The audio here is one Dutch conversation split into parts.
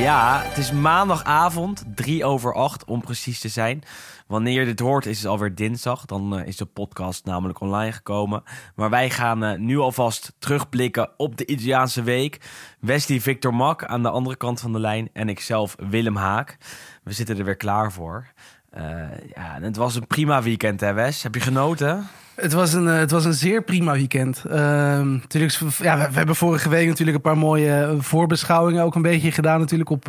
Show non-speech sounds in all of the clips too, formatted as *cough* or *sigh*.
Ja, het is maandagavond, drie over acht om precies te zijn. Wanneer je dit hoort is het alweer dinsdag. Dan eh, is de podcast namelijk online gekomen. Maar wij gaan eh, nu alvast terugblikken op de Italiaanse week. Wesley Victor Mak aan de andere kant van de lijn. En ikzelf Willem Haak. We zitten er weer klaar voor. Eh, ja, het was een prima weekend hè Wes? Heb je genoten? Het was een, eh, het was een zeer prima weekend. Ehm, natuurlijk, ja, we, we hebben vorige week natuurlijk een paar mooie eh, voorbeschouwingen ook een beetje gedaan natuurlijk op,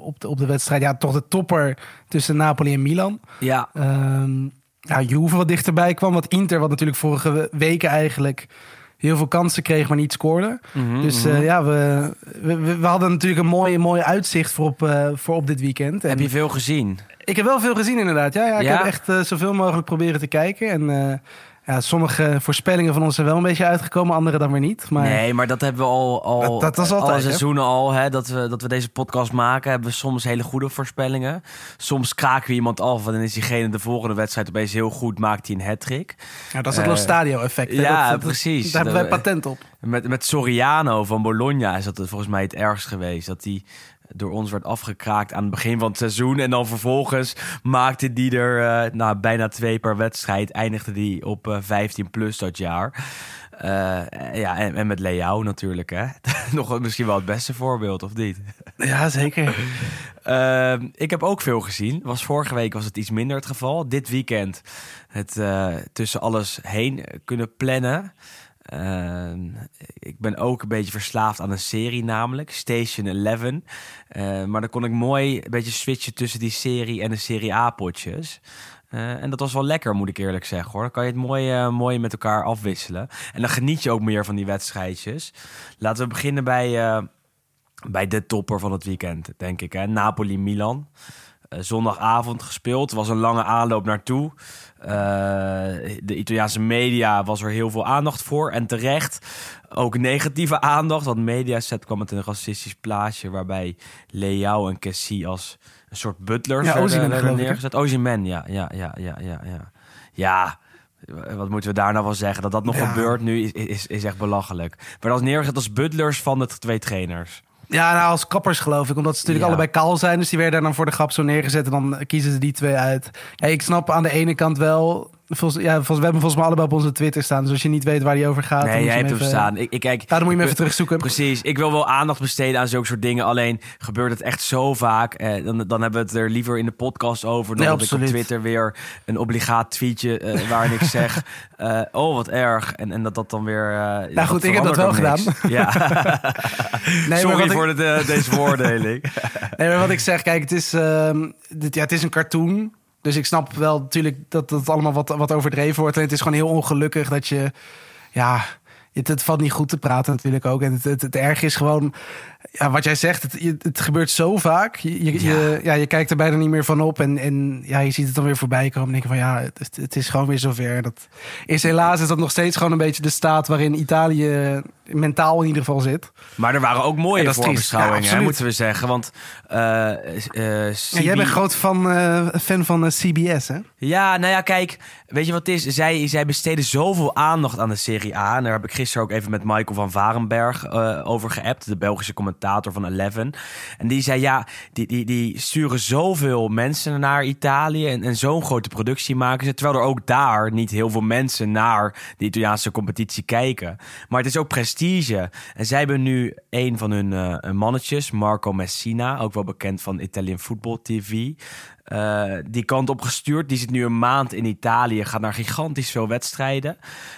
op, de, op de wedstrijd. Ja, toch de topper tussen Napoli en Milan. Ja, Ehm ja, Juve wat dichterbij kwam. Wat Inter, wat natuurlijk vorige we- weken eigenlijk heel veel kansen kreeg, maar niet scoorde. Mhm, dus eh, ja, we, we, we- hadden natuurlijk een mooi, mooi uitzicht voor op, eh, voor op dit weekend. En heb je veel gezien? Ik heb wel veel gezien inderdaad. Ja, ja ik Ja? heb echt eh, zoveel mogelijk proberen te kijken. En ja, sommige voorspellingen van ons zijn wel een beetje uitgekomen, andere dan weer niet. Maar Nee, maar dat hebben we al, al Dat- dat was altijd, alle hè? seizoenen al. Hè, dat, we, dat we deze podcast maken, hebben we soms hele goede voorspellingen. Soms kraken we iemand af en dan is diegene de volgende wedstrijd opeens heel goed, maakt hij een hat-trick. ja, dat is het eh, Lo Stadio effect. hè. ja, Dat- precies. Daar hebben wij patent op. Met, met Soriano van Bologna is dat volgens mij het ergst geweest. Dat hij door ons werd afgekraakt aan het begin van het seizoen. En dan vervolgens maakte die er eh, nou, bijna twee per wedstrijd. Eindigde die op eh, 15 plus dat jaar. Eh, ja, en, en met Leao natuurlijk. Hè? *laughs* Nog misschien wel het beste voorbeeld, of niet? *laughs* Ja, zeker. Ehm, ik heb ook veel gezien. Was vorige week was het iets minder het geval. Dit weekend het eh, tussen alles heen kunnen plannen. Ehm, ik ben ook een beetje verslaafd aan een serie namelijk, Station 11. Eh, maar dan kon ik mooi een beetje switchen tussen die serie en de Serie A-potjes. Eh, en dat was wel lekker, moet ik eerlijk zeggen hoor. Dan kan je het mooi, eh, mooi met elkaar afwisselen. En dan geniet je ook meer van die wedstrijdjes. Laten we beginnen bij, eh, bij de topper van het weekend, denk ik. Hè? Napoli-Milan. Eh, zondagavond gespeeld. was een lange aanloop naartoe. Eh, de Italiaanse media was er heel veel aandacht voor. En terecht ook negatieve aandacht. Want Mediaset kwam met een racistisch plaatje... waarbij Leao en Kessie als een soort butlers Ja, werden, werden neergezet. Ozyman, ja, ja, ja, ja, ja, ja. Ja, wat moeten we daar nou wel zeggen? Dat dat nog Ja. gebeurt nu is, is, is echt belachelijk. Maar als neergezet als butlers van de twee trainers. Ja, nou, als kappers geloof ik. Omdat ze natuurlijk Ja. allebei kaal zijn. Dus die werden dan voor de grap zo neergezet. En dan kiezen ze die twee uit. Ja, ik snap aan de ene kant wel... Volgens, ja, volgens, we hebben volgens mij allebei op onze Twitter staan. Dus als je niet weet waar die over gaat... Nee, moet jij hebt hem even- staan. Ik, ik, kijk, Ja, dan moet je hem even terugzoeken. Precies. Ik wil wel aandacht besteden aan zulke soort dingen. Alleen gebeurt het echt zo vaak. Eh, dan, dan hebben we het er liever in de podcast over. Dan Nee, dat ik op. Twitter weer een obligaat tweetje eh, waarin ik zeg... *laughs* eh, oh, wat erg. En, en dat dat dan weer... eh Nou goed, ik heb dat wel niks. Ja. *laughs* Nee, Sorry ik- voor de, de- deze *laughs* beoordeling. Nee, maar wat ik zeg, kijk, het is, ehm, dit, ja, het is een cartoon. Dus ik snap wel natuurlijk dat dat allemaal wat, wat overdreven wordt. En het is gewoon heel ongelukkig dat je... Ja, het, het valt niet goed te praten natuurlijk ook. En het, het, het erg is gewoon... Ja, wat jij zegt, het, het gebeurt zo vaak. Je, je, Ja. je, ja, je kijkt er bijna niet meer van op. En, en ja, je ziet het dan weer voorbij komen. En denk je van ja, het, het is gewoon weer zover. Dat is helaas is dat nog steeds gewoon een beetje de staat waarin Italië mentaal in ieder geval zit. Maar er waren ook mooie voorbeschouwingen, Ja, moeten we zeggen. Want eh eh, CB jij bent groot fan, eh, fan van CBS, hè? Ja, nou ja, kijk, weet je wat het is? Zij, zij besteden zoveel aandacht aan de Serie A. En daar heb ik gisteren ook even met Michael van Varenberg over geappt, de Belgische commentator van Eleven. En die zei, ja, die, die, die sturen zoveel mensen naar Italië en, en zo'n grote productie maken ze. Terwijl er ook daar niet heel veel mensen naar de Italiaanse competitie kijken. Maar het is ook prestige. En zij hebben nu een van hun eh, mannetjes, Marco Messina, ook wel bekend van Italian Football TV. Eh, die kant op gestuurd. Die zit nu een maand in Italië, gaat naar gigantisch veel wedstrijden.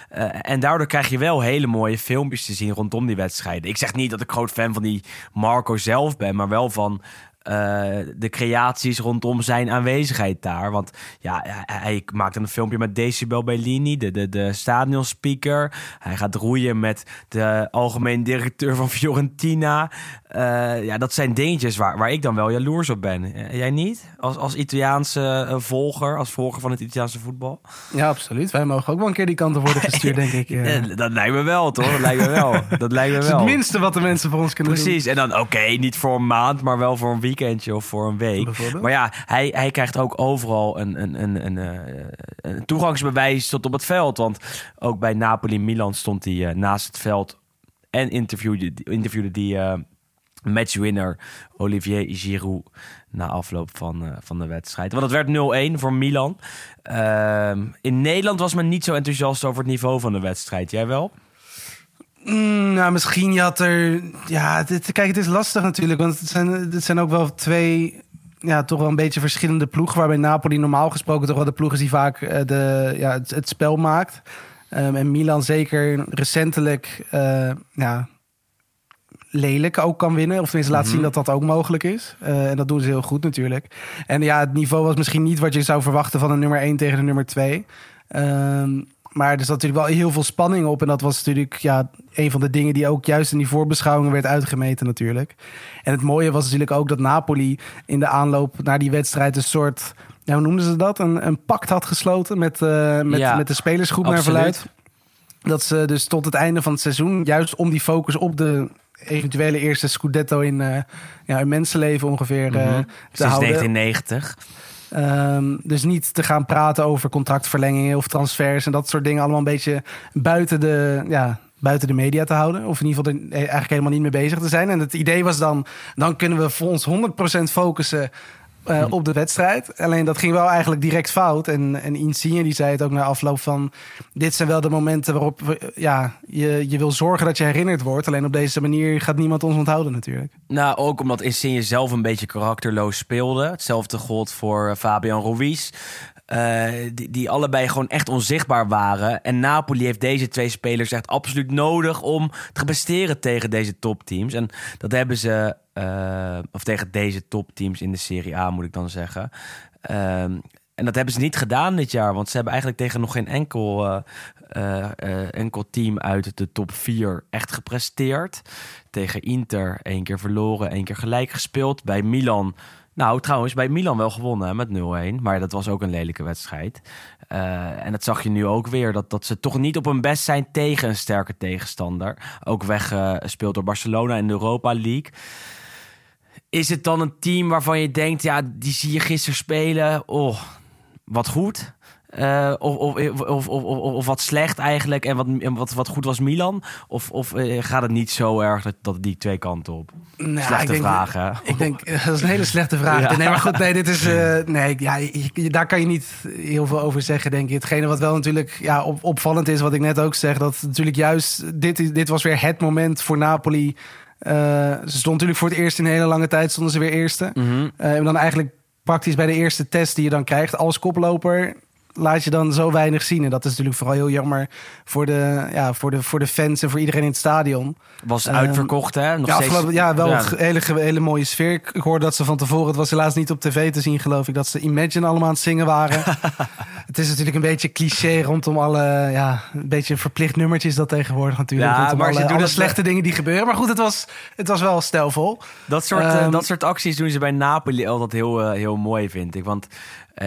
Eh, en daardoor krijg je wel hele mooie filmpjes te zien rondom die wedstrijden. Ik zeg niet dat ik groot fan van die Marco zelf ben, maar wel van eh, de creaties rondom zijn aanwezigheid daar. Want ja, hij, maakt een filmpje met Decibel Bellini, de, de, de stadionspeaker. Hij gaat roeien met de algemeen directeur van Fiorentina. Eh, ja, dat zijn dingetjes waar, waar ik dan wel jaloers op ben. Eh, Jij niet? Als, als Italiaanse eh, volger, als volger van het Italiaanse voetbal? Ja, absoluut. Wij mogen ook wel een keer die kant op worden gestuurd, denk ik. *laughs* Dat lijkt me wel, toch? Dat lijkt me wel. Dat lijkt me *laughs* Dat is wel. het minste wat de mensen voor ons kunnen Precies, en dan oké, niet voor een maand, maar wel voor een weekendje of voor een week. Maar ja, hij, hij krijgt ook overal een, een, een, een, een toegangsbewijs tot op het veld. Want ook bij Napoli-Milan stond hij naast het veld en interviewde, interviewde die matchwinner Olivier Giroud na afloop van, eh, van de wedstrijd. Want het werd 0-1 voor Milan. Ehm, in Nederland was men niet zo enthousiast over het niveau van de wedstrijd. Jij wel? Mm, nou, misschien je had er... Ja, dit, kijk, het is lastig natuurlijk. Want het zijn, het zijn ook wel twee... Ja, toch wel een beetje verschillende ploegen. Waarbij Napoli normaal gesproken toch wel de ploeg is die vaak eh, de, ja, het, spel maakt. Ehm, en Milan zeker recentelijk eh, ja, lelijk ook kan winnen. Of tenminste laat zien dat dat ook mogelijk is. Eh, en dat doen ze heel goed natuurlijk. En ja, het niveau was misschien niet wat je zou verwachten van een nummer 1 tegen de nummer 2. Ehm, maar er zat natuurlijk wel heel veel spanning op. En dat was natuurlijk ja, een van de dingen die ook juist in die voorbeschouwingen werd uitgemeten natuurlijk. En het mooie was natuurlijk ook dat Napoli in de aanloop naar die wedstrijd een soort... Ja, hoe noemden ze dat? Een, een pact had gesloten met, eh, met, Ja, met de spelersgroep naar verluid. Dat ze dus tot het einde van het seizoen, juist om die focus op de eventuele eerste Scudetto in, eh ja, in mensenleven ongeveer eh, Mhm. te Sinds houden. 1990. Ehm, dus niet te gaan praten over contractverlengingen of transfers en dat soort dingen. Allemaal een beetje buiten de, ja, buiten de media te houden. Of in ieder geval er eigenlijk helemaal niet mee bezig te zijn. En het idee was dan, dan kunnen we voor ons 100% focussen eh, op de wedstrijd. Alleen dat ging wel eigenlijk direct fout. En, en Insigne die zei het ook na afloop van... dit zijn wel de momenten waarop we, ja, je, je wil zorgen dat je herinnerd wordt. Alleen op deze manier gaat niemand ons onthouden natuurlijk. Nou, ook omdat Insigne zelf een beetje karakterloos speelde. Hetzelfde gold voor eh, Fabian Ruiz. Eh, die, die allebei gewoon echt onzichtbaar waren. En Napoli heeft deze twee spelers echt absoluut nodig om te presteren tegen deze topteams. En dat hebben ze, eh, of tegen deze topteams in de Serie A moet ik dan zeggen. Ehm, en dat hebben ze niet gedaan dit jaar, want ze hebben eigenlijk tegen nog geen enkel, eh, enkel team uit de top 4 echt gepresteerd. Tegen Inter één keer verloren, één keer gelijk gespeeld. Bij Milan, nou trouwens, bij Milan wel gewonnen met 0-1. Maar dat was ook een lelijke wedstrijd. Eh, en dat zag je nu ook weer, dat, dat ze toch niet op hun best zijn tegen een sterke tegenstander. Ook weggespeeld door Barcelona in de Europa League. Is het dan een team waarvan je denkt, ja, die zie je gisteren spelen. Oh, wat goed. Eh, of, of, of, of, wat slecht eigenlijk. En wat, wat, wat goed was Milan? Of, of eh, gaat het niet zo erg dat, dat die twee kanten op? Nou, Slechte ik denk- vraag, hè? Ik denk, eh, dat is een hele slechte *laughs* vraag. Ja. Nee, maar goed, nee, dit is. *laughs* nee, ja, je- daar kan je niet heel veel over zeggen, denk ik. Hetgene wat wel natuurlijk ja, op, opvallend is, wat ik net ook zeg, dat natuurlijk juist dit, dit was weer het moment voor Napoli. Ze stond natuurlijk voor het eerst in een hele lange tijd, stonden ze weer eerste. Mhm. En dan eigenlijk praktisch bij de eerste test die je dan krijgt als koploper. Laat je dan zo weinig zien. En dat is natuurlijk vooral heel jammer voor de, ja, voor de, voor de fans en voor iedereen in het stadion. Was uitverkocht, hè? Nog ja, steeds- ja, wel Ja. een hele, hele mooie sfeer. Ik hoorde dat ze van tevoren, het was helaas niet op tv te zien, geloof ik, dat ze Imagine allemaal aan het zingen waren. *laughs* het is natuurlijk een beetje cliché rondom alle, ja, een beetje een verplicht nummertje is dat tegenwoordig natuurlijk. Ja, maar ze doen alle slechte dingen die gebeuren. Maar goed, het was, het was wel stijlvol. Dat soort, eh, Ehm, dat soort acties doen ze bij Napoli altijd heel, eh, heel mooi, vind ik. Want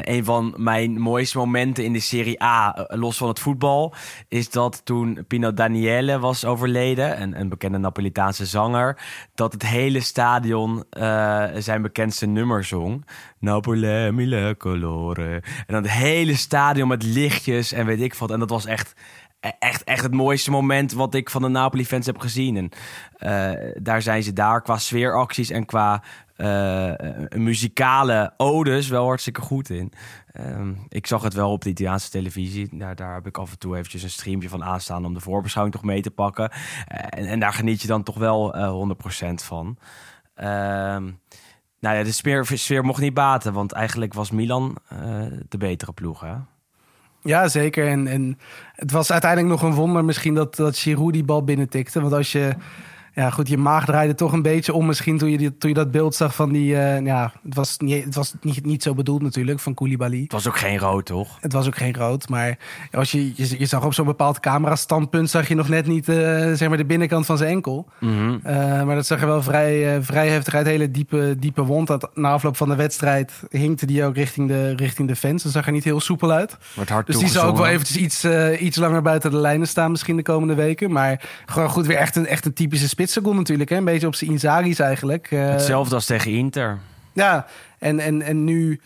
een van mijn mooiste momenten in de Serie A, eh, los van het voetbal, is dat toen Pino Daniele was overleden, een, bekende Napolitaanse zanger, dat het hele stadion eh, zijn bekendste nummer zong. Napoli, mille colore. En dan het hele stadion met lichtjes en weet ik wat. En dat was echt echt, echt het mooiste moment wat ik van de Napoli-fans heb gezien. En eh, daar zijn ze daar qua sfeeracties en qua eh, muzikale odes wel hartstikke goed in. Ehm, ik zag het wel op de Italiaanse televisie. Daar, daar heb ik af en toe eventjes een streampje van aanstaan om de voorbeschouwing toch mee te pakken. Eh, en, en daar geniet je dan toch wel eh 100% van. Ehm, nou ja, de sfeer, sfeer mocht niet baten, want eigenlijk was Milan de betere ploeg. Hè? Ja, zeker. En, en het was uiteindelijk nog een wonder misschien dat, dat Giroud die bal binnentikte. Want als je ja, goed, je maag draaide toch een beetje om misschien toen je, die, toen je dat beeld zag van die... eh, ja, het was, niet, het was niet, niet zo bedoeld natuurlijk, van Koulibaly. Het was ook geen rood, toch? Het was ook geen rood, maar als je, je, je zag op zo'n bepaald camera-standpunt... zag je nog net niet eh, zeg maar de binnenkant van zijn enkel. Mhm. Eh, maar dat zag er wel vrij, vrij heftig uit. Hele diepe, diepe wond. Dat, na afloop van de wedstrijd hinkte die ook richting de, richting de fans. Dat zag er niet heel soepel uit. Wordt hard Dus die zal ook wel eventjes iets, iets langer buiten de lijnen staan misschien de komende weken. Maar gewoon goed, weer echt een, echt een typische spitsengoal natuurlijk. Hè? Een beetje op zijn Inzaghi's eigenlijk. Eh, Hetzelfde als tegen Inter. ja, en, en, en nu...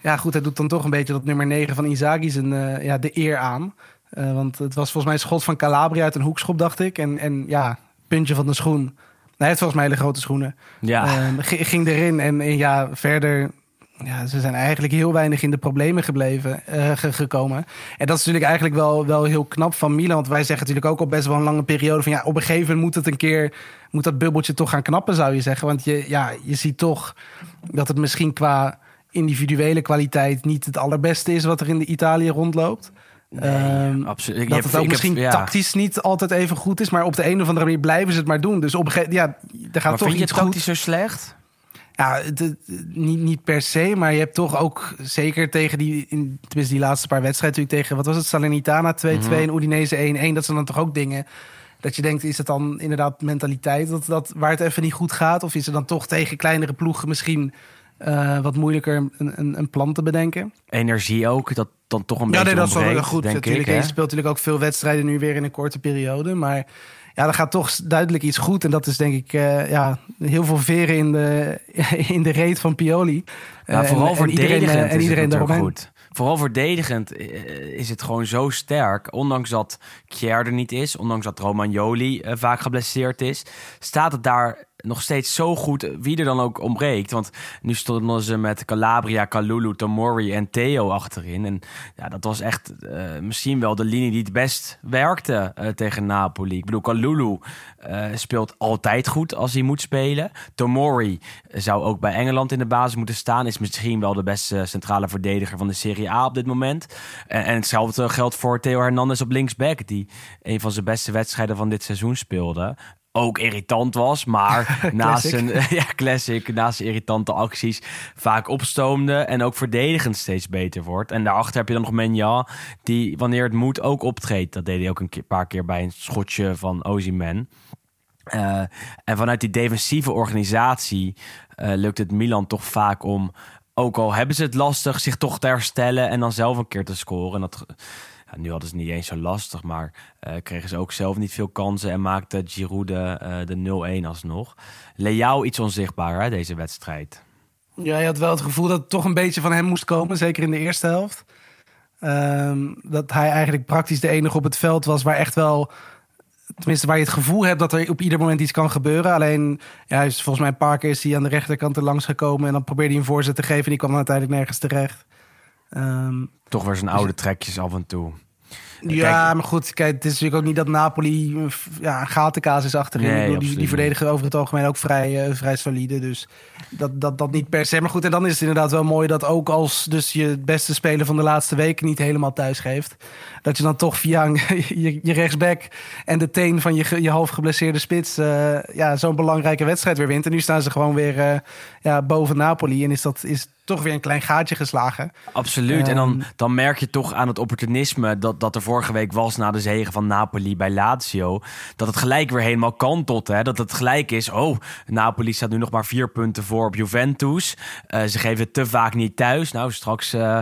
Ja, goed, hij doet dan toch een beetje dat nummer 9 van Inzaghi zijn, eh, ja, de eer aan. Eh, want het was volgens mij een schot van Calabria uit een hoekschop, dacht ik. En, en ja, puntje van de schoen. Hij heeft volgens mij hele grote schoenen. Ja. Ehm, ging erin en, en ja, verder... Ja, ze zijn eigenlijk heel weinig in de problemen gebleven, eh, ge- gekomen. En dat is natuurlijk eigenlijk wel, wel heel knap van Milan. Want wij zeggen natuurlijk ook al best wel een lange periode van... ja, op een gegeven moment moet het een keer... moet dat bubbeltje toch gaan knappen, zou je zeggen. Want je, ja, je ziet toch dat het misschien qua individuele kwaliteit... niet het allerbeste is wat er in de Italië rondloopt. Ehm, absoluut. Dat heb- het ook heb- misschien ja. tactisch niet altijd even goed is... maar op de een of andere manier blijven ze het maar doen. Dus op een gegeven ja, er gaat Maar toch vind je het goed. tactisch zo slecht? Ja, het- het- niet, niet per se, maar je hebt toch ook zeker tegen die, in, tenminste die laatste paar wedstrijden natuurlijk tegen, wat was het, Salernitana 2-2 en Udinese 1-1. Dat zijn dan toch ook dingen dat je denkt, is het dan inderdaad mentaliteit dat, dat, waar het even niet goed gaat? Of is het dan toch tegen kleinere ploegen misschien eh, wat moeilijker een, een, een plan te bedenken? Energie ook, dat dan toch een Ja, beetje nee, dat is wel goed. denk Natuurlijk, ik. je speelt natuurlijk ook veel wedstrijden nu weer in een korte periode. Maar ja, er gaat toch duidelijk iets goed. En dat is denk ik eh, ja, heel veel veren in de, *laughs* in de reet van Pioli. Ja, Eh, vooral en, en iedereen, verdedigend eh, en iedereen het natuurlijk daaromheen. goed. Vooral verdedigend is het gewoon zo sterk. Ondanks dat Kjaer er niet is, ondanks dat Romagnoli vaak geblesseerd is, staat het daar nog steeds zo goed, wie er dan ook ontbreekt. Want nu stonden ze met Calabria, Kalulu, Tomori en Theo achterin. En ja, dat was echt eh, misschien wel de linie die het best werkte eh, tegen Napoli. Ik bedoel, Kalulu eh, speelt altijd goed als hij moet spelen. Tomori zou ook bij Engeland in de basis moeten staan. Is misschien wel de beste centrale verdediger van de Serie A op dit moment. En, en hetzelfde geldt voor Theo Hernandez op linksback. Die een van zijn beste wedstrijden van dit seizoen speelde ook irritant was, maar *laughs* naast zijn *laughs* ja, classic, naast zijn irritante acties vaak opstoomde en ook verdedigend steeds beter wordt. En daarachter heb je dan nog Menja, die wanneer het moet ook optreedt. Dat deed hij ook een keer, paar keer bij een schotje van Ozyman. Eh, en vanuit die defensieve organisatie eh, lukt het Milan toch vaak om, ook al hebben ze het lastig, zich toch te herstellen en dan zelf een keer te scoren. En dat, nu hadden ze niet eens zo lastig, maar eh, kregen ze ook zelf niet veel kansen en maakte Giroud de, eh, de 0-1 alsnog. Leao iets onzichtbaar hè, deze wedstrijd. Ja, je had wel het gevoel dat het toch een beetje van hem moest komen, zeker in de eerste helft. Ehm, dat hij eigenlijk praktisch de enige op het veld was waar echt wel, tenminste waar je het gevoel hebt dat er op ieder moment iets kan gebeuren. Alleen, ja, hij is volgens mij een paar keer is hij aan de rechterkant er langs gekomen en dan probeerde hij een voorzet te geven en die kwam uiteindelijk nergens terecht. Ehm, Toch weer zijn oude trekjes af en toe. ja, maar goed, kijk, het is natuurlijk ook niet dat Napoli ja, een gatenkaas is achterin. Nee, Ik bedoel, die, die verdedigen over het algemeen ook vrij, eh, vrij solide. Dus dat, dat, dat niet per se. Maar goed, en dan is het inderdaad wel mooi dat ook als dus je het beste speler van de laatste weken niet helemaal thuis geeft. Dat je dan toch via een- *laughs* je, je rechtsback en de teen van je, je half geblesseerde spits eh, ja, zo'n belangrijke wedstrijd weer wint. En nu staan ze gewoon weer eh, ja, boven Napoli. En is dat is toch weer een klein gaatje geslagen. Absoluut. en dan, Ehm. dan merk je toch aan het opportunisme dat, dat er vorige week was na de zege van Napoli bij Lazio. Dat het gelijk weer helemaal kantelt. Hè? Dat het gelijk is. Oh, Napoli staat nu nog maar vier punten voor op Juventus. Eh, ze geven het te vaak niet thuis. Nou, straks. eh,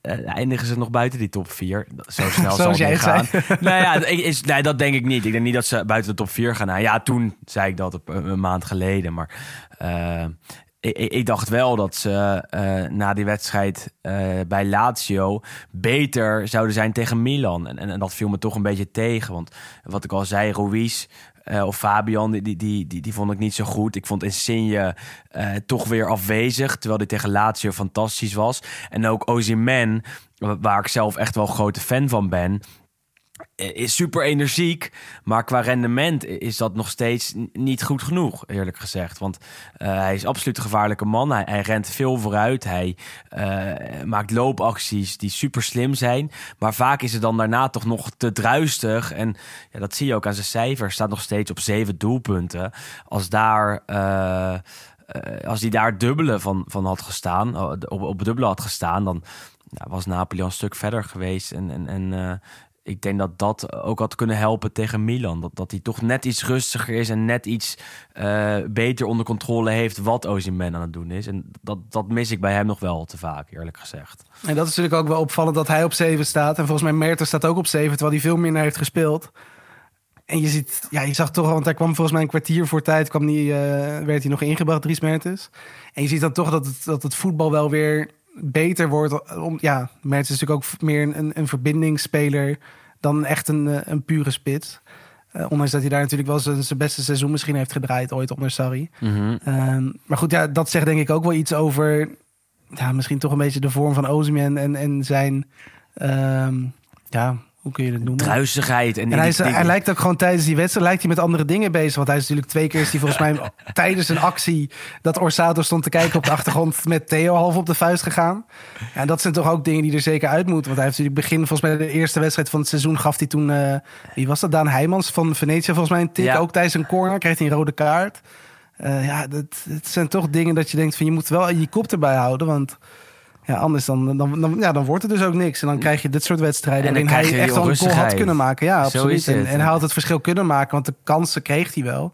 eh, eindigen ze nog buiten die top 4. Zo *laughs* snel zal het niet gaan. nou ja, is, nee, dat denk ik niet. Ik denk niet dat ze buiten de top 4 gaan. Nou ja, toen zei ik dat op een, een maand geleden. Maar eh, ik, dacht wel dat ze eh, na die wedstrijd eh, bij Lazio beter zouden zijn tegen Milan. En, en, dat viel me toch een beetje tegen. Want wat ik al zei, Ruiz eh, of Fabian, die, die, die, die, die vond ik niet zo goed. Ik vond Insigne toch weer afwezig, terwijl hij tegen Lazio fantastisch was. En ook Ozyman, waar ik zelf echt wel een grote fan van ben is super energiek, maar qua rendement is dat nog steeds niet goed genoeg, eerlijk gezegd. Want eh, hij is absoluut een gevaarlijke man. Hij, hij rent veel vooruit. Hij eh, maakt loopacties die super slim zijn. Maar vaak is het dan daarna toch nog te druistig. En ja, dat zie je ook aan zijn cijfers. Staat nog steeds op zeven doelpunten. Als daar... eh, eh, als hij daar dubbele van, van had gestaan, eh, op, op dubbele had gestaan, dan was Napoli een stuk verder geweest. En, en, en eh, ik denk dat dat ook had kunnen helpen tegen Milan. Dat, dat hij toch net iets rustiger is en net iets eh, beter onder controle heeft wat Osimhen aan het doen is. En dat, dat mis ik bij hem nog wel te vaak, eerlijk gezegd. En dat is natuurlijk ook wel opvallend dat hij op 7 staat. En volgens mij Mertens staat ook op 7, terwijl hij veel minder heeft gespeeld. En je ziet, ja, je zag toch, want hij kwam volgens mij een kwartier voor tijd, kwam die, eh, werd hij nog ingebracht, Dries Mertens. En je ziet dan toch dat het, dat het voetbal wel weer beter wordt. Om, ja, Mertens is natuurlijk ook meer een, een verbindingsspeler dan echt een, eh, een pure spits. Eh, ondanks dat hij daar natuurlijk wel zijn, zijn beste seizoen misschien heeft gedraaid ooit onder Sarri. Ehm, maar goed, ja, dat zegt denk ik ook wel iets over ja, misschien toch een beetje de vorm van Osimhen en, en zijn, ehm, ja, hoe kun je het noemen? Druisigheid. En, En hij, is, hij lijkt ook gewoon tijdens die wedstrijd lijkt hij met andere dingen bezig. Want hij is natuurlijk twee keer is hij volgens mij *laughs* tijdens een actie dat Orsato stond te kijken op de achtergrond met Theo half op de vuist gegaan. Ja, en dat zijn toch ook dingen die er zeker uit moeten. Want hij heeft natuurlijk begin volgens mij de eerste wedstrijd van het seizoen gaf hij toen eh, wie was dat? Daan Heijmans van Venetië volgens mij een tik. Ja. Ook tijdens een corner kreeg hij een rode kaart. Eh, ja, dat, dat zijn toch dingen dat je denkt van je moet wel je kop erbij houden, want ja, anders dan, dan, dan, ja, dan wordt het dus ook niks. En dan krijg je dit soort wedstrijden En dan waarin hij echt wel een goal had kunnen maken. Ja, Zo absoluut. En, en hij had het verschil kunnen maken, want de kansen kreeg hij wel.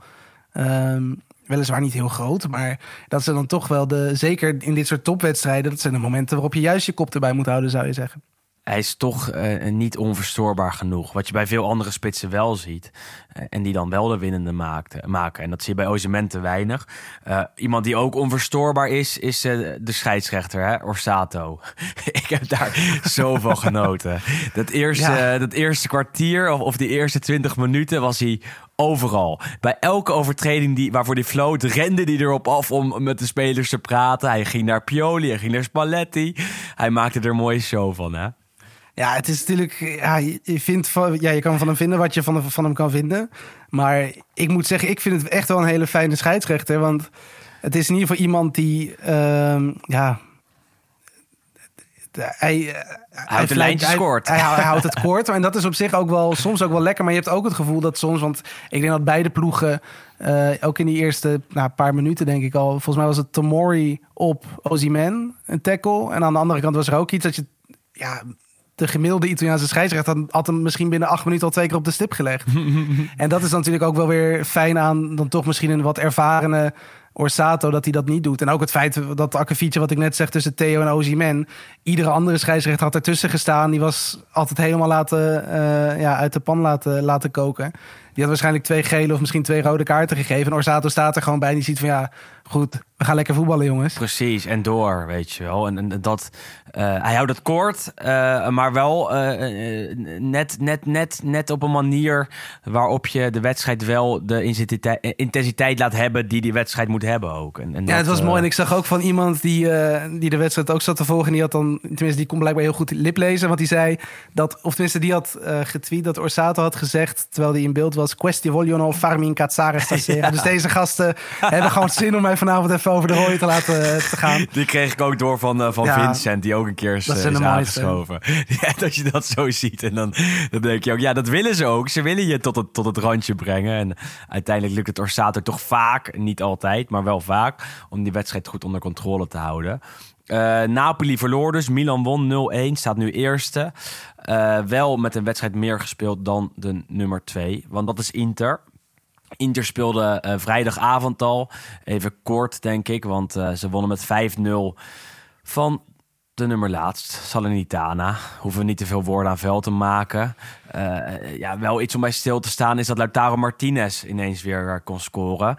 Ehm, weliswaar niet heel groot, maar dat zijn dan toch wel de, zeker in dit soort topwedstrijden, dat zijn de momenten waarop je juist je kop erbij moet houden, zou je zeggen. Hij is toch eh, niet onverstoorbaar genoeg. Wat je bij veel andere spitsen wel ziet. Eh, en die dan wel de winnende maakt, maken. En dat zie je bij Osimhen te weinig. Eh, iemand die ook onverstoorbaar is, is eh, de scheidsrechter, hè? Orsato. *laughs* Ik heb daar *laughs* zoveel genoten. Dat eerste, Ja. dat eerste kwartier of, of die eerste twintig minuten was hij overal. Bij elke overtreding die, waarvoor hij floot, rende hij erop af om met de spelers te praten. Hij ging naar Pioli, hij ging naar Spalletti. Hij maakte er een mooie show van, hè? Ja, het is natuurlijk. Ja, je vindt van, ja, je kan van hem vinden wat je van, hem- van hem kan vinden. Maar ik moet zeggen, ik vind het echt wel een hele fijne scheidsrechter. Want het is in ieder geval iemand die. ehm, ja. Hij, eh, hij, de lijntjes hij, kort. Hij, hij houdt het *laughs* kort. En dat is op zich ook wel soms ook wel lekker. Maar je hebt ook het gevoel dat soms. Want ik denk dat beide ploegen. eh, ook in die eerste nou, paar minuten, denk ik al. Volgens mij was het Tomori op Ozyman, een tackle. En aan de andere kant was er ook iets dat je. Ja, de gemiddelde Italiaanse scheidsrechter had- hem misschien binnen acht minuten al twee keer op de stip gelegd. *laughs* en dat is natuurlijk ook wel weer fijn aan dan toch misschien een wat ervarene Orsato dat hij dat niet doet. En ook het feit dat akkefietje wat ik net zeg tussen Theo en Ozyman. Iedere andere scheidsrechter had ertussen gestaan. Die was altijd helemaal laten, eh, ja, uit de pan laten, laten koken. Die had waarschijnlijk twee gele of misschien twee rode kaarten gegeven. En Orsato staat er gewoon bij en die ziet van ja, goed, we gaan lekker voetballen jongens. Precies, en door, weet je wel. En, en dat, eh, hij houdt het kort, eh, maar wel eh, net, net, net, net op een manier waarop je de wedstrijd wel de intensiteit, intensiteit laat hebben die die wedstrijd moet hebben ook. En, en Ja, het was mooi. En ik zag ook van iemand die, die de wedstrijd ook zat te volgen. En die had dan, tenminste, die kon blijkbaar heel goed liplezen. Want die zei dat, of tenminste, die had getweet dat Orsato had gezegd, terwijl die in beeld was: Questi vogliono farmi incazzare stasera. *laughs* Dus deze gasten hebben gewoon zin om mij vanavond even over de hooi te laten eh, te gaan. *laughs* Die kreeg ik ook door van, eh, van Ja. Vincent, die ook een keer is, eh, is mooiste. aangeschoven. *laughs* Ja, dat je dat zo ziet. En dan, dan denk je ook, ja, dat willen ze ook. Ze willen je tot het, tot het randje brengen. En uiteindelijk lukt het Orsato toch vaak, niet altijd, maar wel vaak, om die wedstrijd goed onder controle te houden. Eh, Napoli verloor dus, Milan won 0-1, staat nu eerste. Eh, wel met een wedstrijd meer gespeeld dan de nummer 2, want dat is Inter. Inter speelde eh, vrijdagavond al. Even kort, denk ik, want eh, ze wonnen met 5-0 van de nummer laatst, Salernitana. Hoeven we niet te veel woorden aan vuil te maken. Eh, ja, wel iets om bij stil te staan is dat Lautaro Martinez ineens weer kon scoren.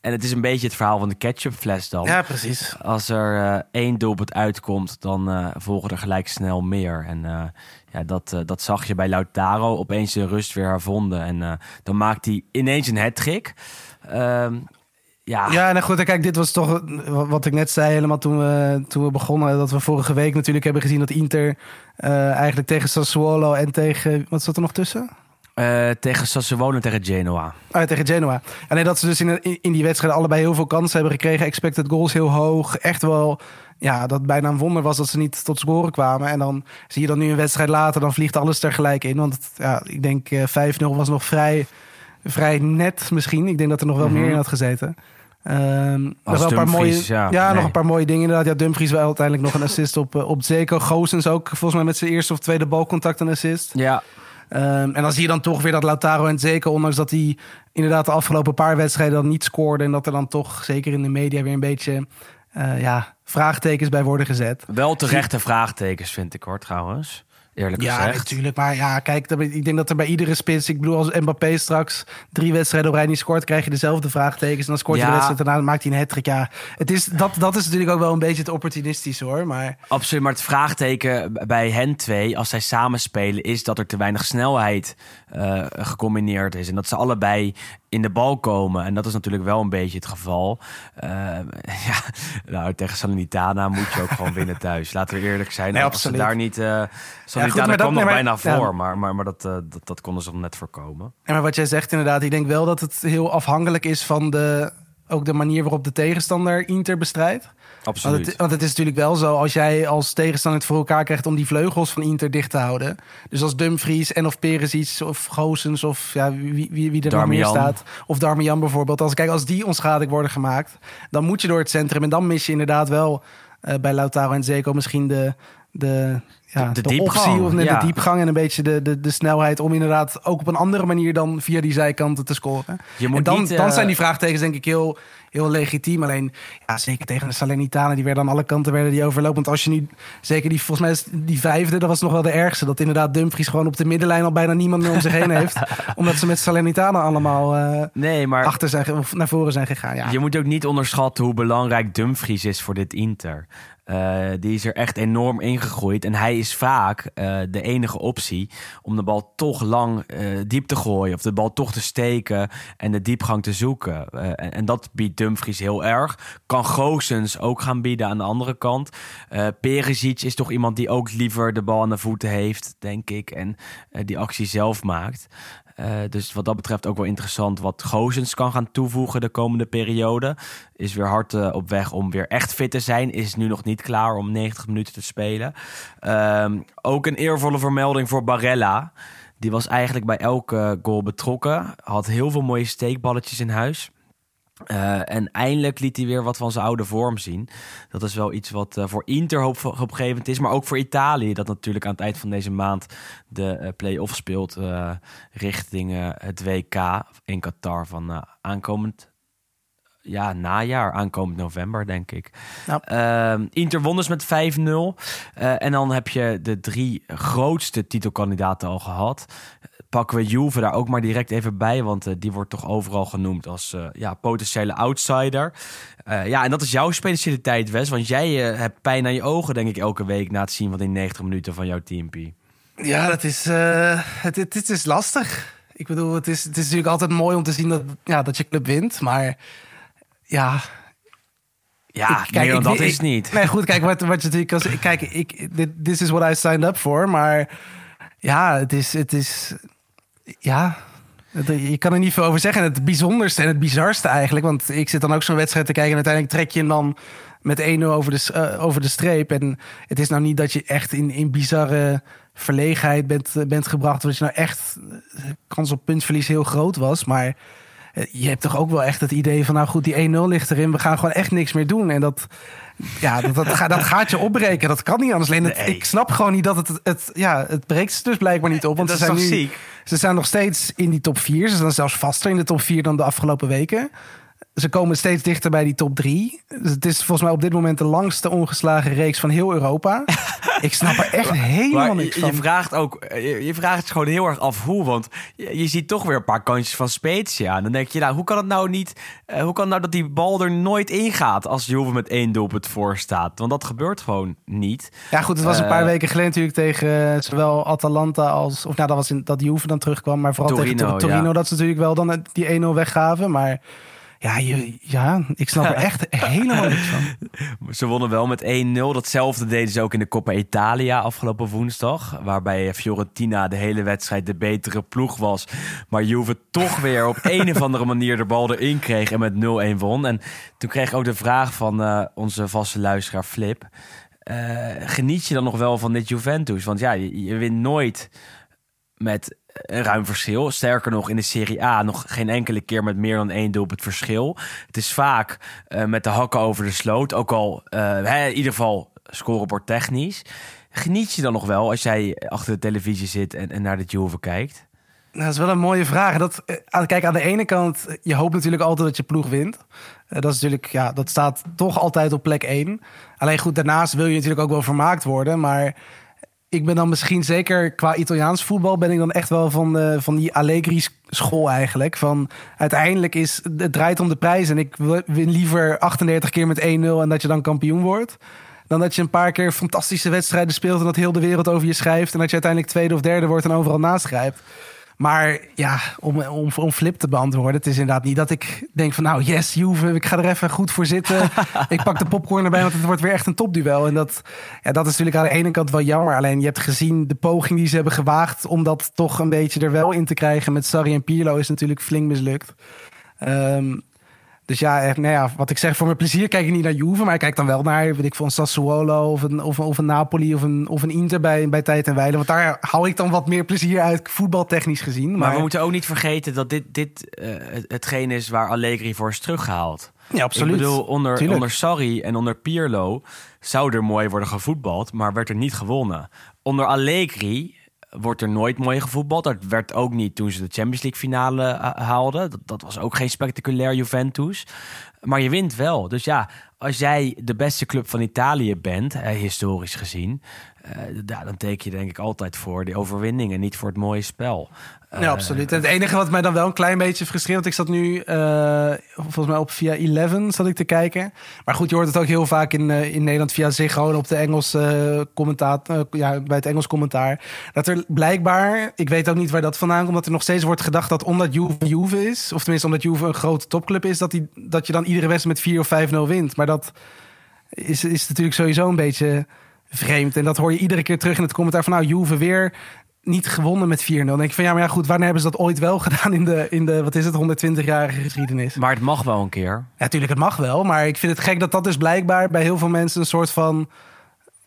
En het is een beetje het verhaal van de ketchupfles dan. Ja, precies. Als er één doelpunt uitkomt, dan volgen er gelijk snel meer. En ja, dat, eh, dat zag je bij Lautaro. Opeens de rust weer hervonden. En eh, dan maakt hij ineens een hat-trick. Ehm, ja, Ja, nou goed, kijk, dit was toch wat ik net zei helemaal toen we, toen we begonnen. Dat we vorige week natuurlijk hebben gezien dat Inter eh, eigenlijk tegen Sassuolo en tegen, wat zat er nog tussen? Tegen Sassuolo en tegen Genoa. Ah, tegen Genoa. En dat ze dus in, in die wedstrijd allebei heel veel kansen hebben gekregen. Expected goals heel hoog. Echt wel, ja, dat bijna een wonder was dat ze niet tot scoren kwamen. En dan zie je dan nu een wedstrijd later, dan vliegt alles tegelijk in. Want het, ja, ik denk eh, 5-0 was nog vrij, vrij net misschien. Ik denk dat er nog wel meer in had gezeten. Ehm, nog wel een paar mooie, ja. nog een paar mooie dingen inderdaad. Ja, Dumfries wel uiteindelijk nog een assist op, eh, op Zeko. Goossens ook volgens mij met zijn eerste of tweede balcontact een assist. Ja, Ehm, en dan zie je dan toch weer dat Lautaro en zeker, ondanks dat hij inderdaad de afgelopen paar wedstrijden dan niet scoorde. En dat er dan toch, zeker in de media, weer een beetje eh, ja, vraagtekens bij worden gezet. wel terechte vraagtekens vind ik hoor trouwens. Eerlijk Ja, gezegd. natuurlijk. Maar ja, kijk, ik denk dat er bij iedere spits... Ik bedoel, als Mbappé straks drie wedstrijden op rij niet scoort... krijg je dezelfde vraagtekens. En dan scoort hij Ja. de wedstrijd daarna, maakt hij een hat Ja, het is, dat, dat is natuurlijk ook wel een beetje het opportunistische hoor. Maar Absoluut, maar het vraagteken bij hen twee, als zij samen spelen, is dat er te weinig snelheid eh, gecombineerd is. En dat ze allebei in de bal komen. En dat is natuurlijk wel een beetje het geval. Eh, *laughs* ja, nou, tegen Salernitana moet je ook gewoon winnen thuis. *laughs* Laten we eerlijk zijn. Nee, als ze daar niet... eh Salernitana dat- kwam nog nee, maar- bijna ja. voor, maar, maar, maar dat, eh, dat, dat konden ze nog net voorkomen. Ja, maar wat jij zegt inderdaad, ik denk wel dat het heel afhankelijk is van de, ook de manier waarop de tegenstander Inter bestrijdt. Absoluut. Want het, want het is natuurlijk wel zo, als jij als tegenstander het voor elkaar krijgt om die vleugels van Inter dicht te houden. Dus als Dumfries en of Perisic of Goossens of ja, wie, wie, wie er nog meer staat. Of Darmian bijvoorbeeld. Als, kijk, als die onschadelijk worden gemaakt, dan moet je door het centrum. En dan mis je inderdaad wel eh, bij Lautaro en Zeko misschien de... De, ja, De- de, de diepgang, optie of ja. de diepgang en een beetje de, de, de snelheid om inderdaad ook op een andere manier dan via die zijkanten te scoren. Je moet en dan, niet, eh, dan zijn die vraagtekens denk ik heel, heel legitiem. Alleen, ja, zeker tegen de Salernitanen, die werden aan alle kanten werden die overlopen. Want als je nu, zeker die, volgens mij is die vijfde, dat was nog wel de ergste. Dat inderdaad Dumfries gewoon op de middenlijn al bijna niemand meer om zich heen heeft. *laughs* omdat ze met Salernitanen allemaal eh, Nee, maar achter zijn, of naar voren zijn gegaan. Ja. Je moet ook niet onderschatten hoe belangrijk Dumfries is voor dit Inter. Eh, die is er echt enorm ingegroeid. En hij is vaak eh, de enige optie om de bal toch lang eh, diep te gooien. Of de bal toch te steken en de diepgang te zoeken. En, en dat biedt Dumfries heel erg. Kan Goossens ook gaan bieden aan de andere kant. Perisic is toch iemand die ook liever de bal aan de voeten heeft, denk ik. En die actie zelf maakt. Eh, dus wat dat betreft ook wel interessant wat Gozens kan gaan toevoegen de komende periode. Is weer hard eh, op weg om weer echt fit te zijn. Is nu nog niet klaar om 90 minuten te spelen. Ehm, ook een eervolle vermelding voor Barella. Die was eigenlijk bij elke goal betrokken. Had heel veel mooie steekballetjes in huis. Eh, en eindelijk liet hij weer wat van zijn oude vorm zien. Dat is wel iets wat eh, voor Inter hoop, hoopgevend is. Maar ook voor Italië. Dat natuurlijk aan het eind van deze maand de eh, play-off speelt. richting het WK in Qatar van aankomend... Ja, najaar, aankomend november, denk ik. Ehm, Inter won dus met 5-0. Eh, en dan heb je de drie grootste titelkandidaten al gehad. Pakken we Juve daar ook maar direct even bij. Want eh, die wordt toch overal genoemd als eh, ja, potentiële outsider. Eh, ja, en dat is jouw specialiteit, Wes. Want jij hebt pijn aan je ogen, denk ik, elke week... na het zien van die 90 minuten van jouw teampie. Ja, dat is, het, het, het is lastig. Ik bedoel, het is, het is natuurlijk altijd mooi om te zien dat, ja, dat je club wint. Maar ja, Ja, Ik- ik- dat ik- is niet. Nee, goed, kijk, wat, wat je natuurlijk... Als, kijk, ik, dit this is what I signed up for. Maar ja, het is... Het is ja, je kan er niet veel over zeggen. Het bijzonderste en het bizarste eigenlijk... want ik zit dan ook zo'n wedstrijd te kijken... en uiteindelijk trek je hem dan met 1-0 over de, eh, over de streep. En het is nou niet dat je echt in, in bizarre verlegenheid bent, eh, bent gebracht... dat je nou echt... eh, kans op puntverlies heel groot was, maar... Je hebt toch ook wel echt het idee van, nou goed, die 1-0 ligt erin. We gaan gewoon echt niks meer doen. En dat, ja, dat, dat, gaat, dat gaat je opbreken. Dat kan niet anders. Alleen het- Nee. ik snap gewoon niet dat het, het, ja, het breekt ze dus blijkbaar niet op. Want Dat ze is zijn toch nu, ziek? Ze zijn nog steeds in die top 4. Ze staan zelfs vaster in de top 4 dan de afgelopen weken. Ze komen steeds dichter bij die top 3. Dus het is volgens mij op dit moment de langste ongeslagen reeks van heel Europa. *laughs* ik snap er echt helemaal Maar niks je, van. je vraagt ook, eh, je, je vraagt het gewoon heel erg af hoe. Want je, je ziet toch weer een paar kansjes van Spezia. En dan denk je, nou, hoe kan het nou niet? eh, hoe kan het nou dat die bal er nooit ingaat als Juve met één doelpunt voor staat? Want dat gebeurt gewoon niet. Ja, goed, het was een Eh, paar weken geleden natuurlijk tegen eh, zowel Atalanta als... Of nou, dat was in, dat Juve dan terugkwam. Maar vooral tegen Torino, Tor- Torino, ja. dat ze natuurlijk wel dan het- die 1-0 weggaven. Maar Ja, je, ja ik snap er *laughs* echt helemaal niks van. Ze wonnen wel met 1-0. Datzelfde deden ze ook in de Coppa Italia afgelopen woensdag. Waarbij Fiorentina de hele wedstrijd de betere ploeg was. Maar Juve toch weer op een of andere manier de bal erin kreeg en met 0-1 won. En toen kreeg ik ook de vraag van eh, onze vaste luisteraar Flip. Eh, geniet je dan nog wel van dit Juventus? Want ja, je, je wint nooit met ruim verschil. Sterker nog, in de Serie A nog geen enkele keer met meer dan één doelpunt verschil. Het is vaak eh, met de hakken over de sloot. Ook al, eh, hè, in ieder geval scorebord technisch. Geniet je dan nog wel als jij achter de televisie zit en, en naar de Juve kijkt? Nou, dat is wel een mooie vraag. Dat, eh, kijk, aan de ene kant, je hoopt natuurlijk altijd dat je ploeg wint. Eh, dat is natuurlijk, ja, dat staat toch altijd op plek 1. Alleen goed, daarnaast wil je natuurlijk ook wel vermaakt worden. Maar ik ben dan misschien zeker qua Italiaans voetbal ben ik dan echt wel van, eh, van die Allegri school eigenlijk. Van uiteindelijk is het draait om de prijs en ik win liever 38 keer met 1-0 en dat je dan kampioen wordt. Dan dat je een paar keer fantastische wedstrijden speelt en dat heel de wereld over je schrijft. En dat je uiteindelijk tweede of derde wordt en overal naast grijpt. Maar ja, om, om, om Flip te beantwoorden, het is inderdaad niet dat ik denk van nou yes, Juve, ik ga er even goed voor zitten. *laughs* ik pak de popcorn erbij, want het wordt weer echt een topduel. En dat, ja, dat is natuurlijk aan de ene kant wel jammer. Alleen je hebt gezien de poging die ze hebben gewaagd om dat toch een beetje er wel in te krijgen met Sarri en Pirlo is natuurlijk flink mislukt. Ehm, dus ja, nou ja, wat ik zeg, voor mijn plezier kijk ik niet naar Juve, maar ik kijk dan wel naar, weet ik een Sassuolo of een, of, een- of een Napoli of een, of een Inter bij, bij Tijd en Weile. Want daar hou ik dan wat meer plezier uit, voetbaltechnisch gezien. Maar, Maar, we moeten ook niet vergeten dat dit, dit het- hetgeen is waar Allegri voor is teruggehaald. ja, absoluut. Ik bedoel, onder, Tuurlijk. onder Sarri en onder Pirlo zou er mooi worden gevoetbald, maar werd er niet gewonnen. Onder Allegri wordt er nooit mooi gevoetbald. Dat werd ook niet toen ze de Champions League finale eh, haalden. Dat, was ook geen spectaculair Juventus. Maar je wint wel. Dus ja, als jij de beste club van Italië bent, historisch gezien, eh, dan teken je denk ik altijd voor die overwinning en niet voor het mooie spel. Ja, absoluut. En het enige wat mij dan wel een klein beetje frustreert... want ik zat nu eh, volgens mij op via 11 zat ik te kijken. Maar goed, je hoort het ook heel vaak in, eh, in Nederland via Ziggo... op de Engels eh commentaar, eh, ja, bij het Engels commentaar. Dat er blijkbaar, ik weet ook niet waar dat vandaan komt... dat er nog steeds wordt gedacht dat omdat Juve Juve is... of tenminste omdat Juve een grote topclub is... dat, die, dat je dan iedere wedstrijd met 4 of 5-0 wint. Maar dat is, is natuurlijk sowieso een beetje vreemd. En dat hoor je iedere keer terug in het commentaar van... nou, Juve weer niet gewonnen met 4-0. Dan denk ik van ja, maar ja goed, wanneer hebben ze dat ooit wel *laughs* gedaan in de, in de wat is het, 120-jarige geschiedenis? Maar het mag wel een keer. Ja, natuurlijk, het mag wel. Maar ik vind het gek dat dat dus blijkbaar bij heel veel mensen een soort van...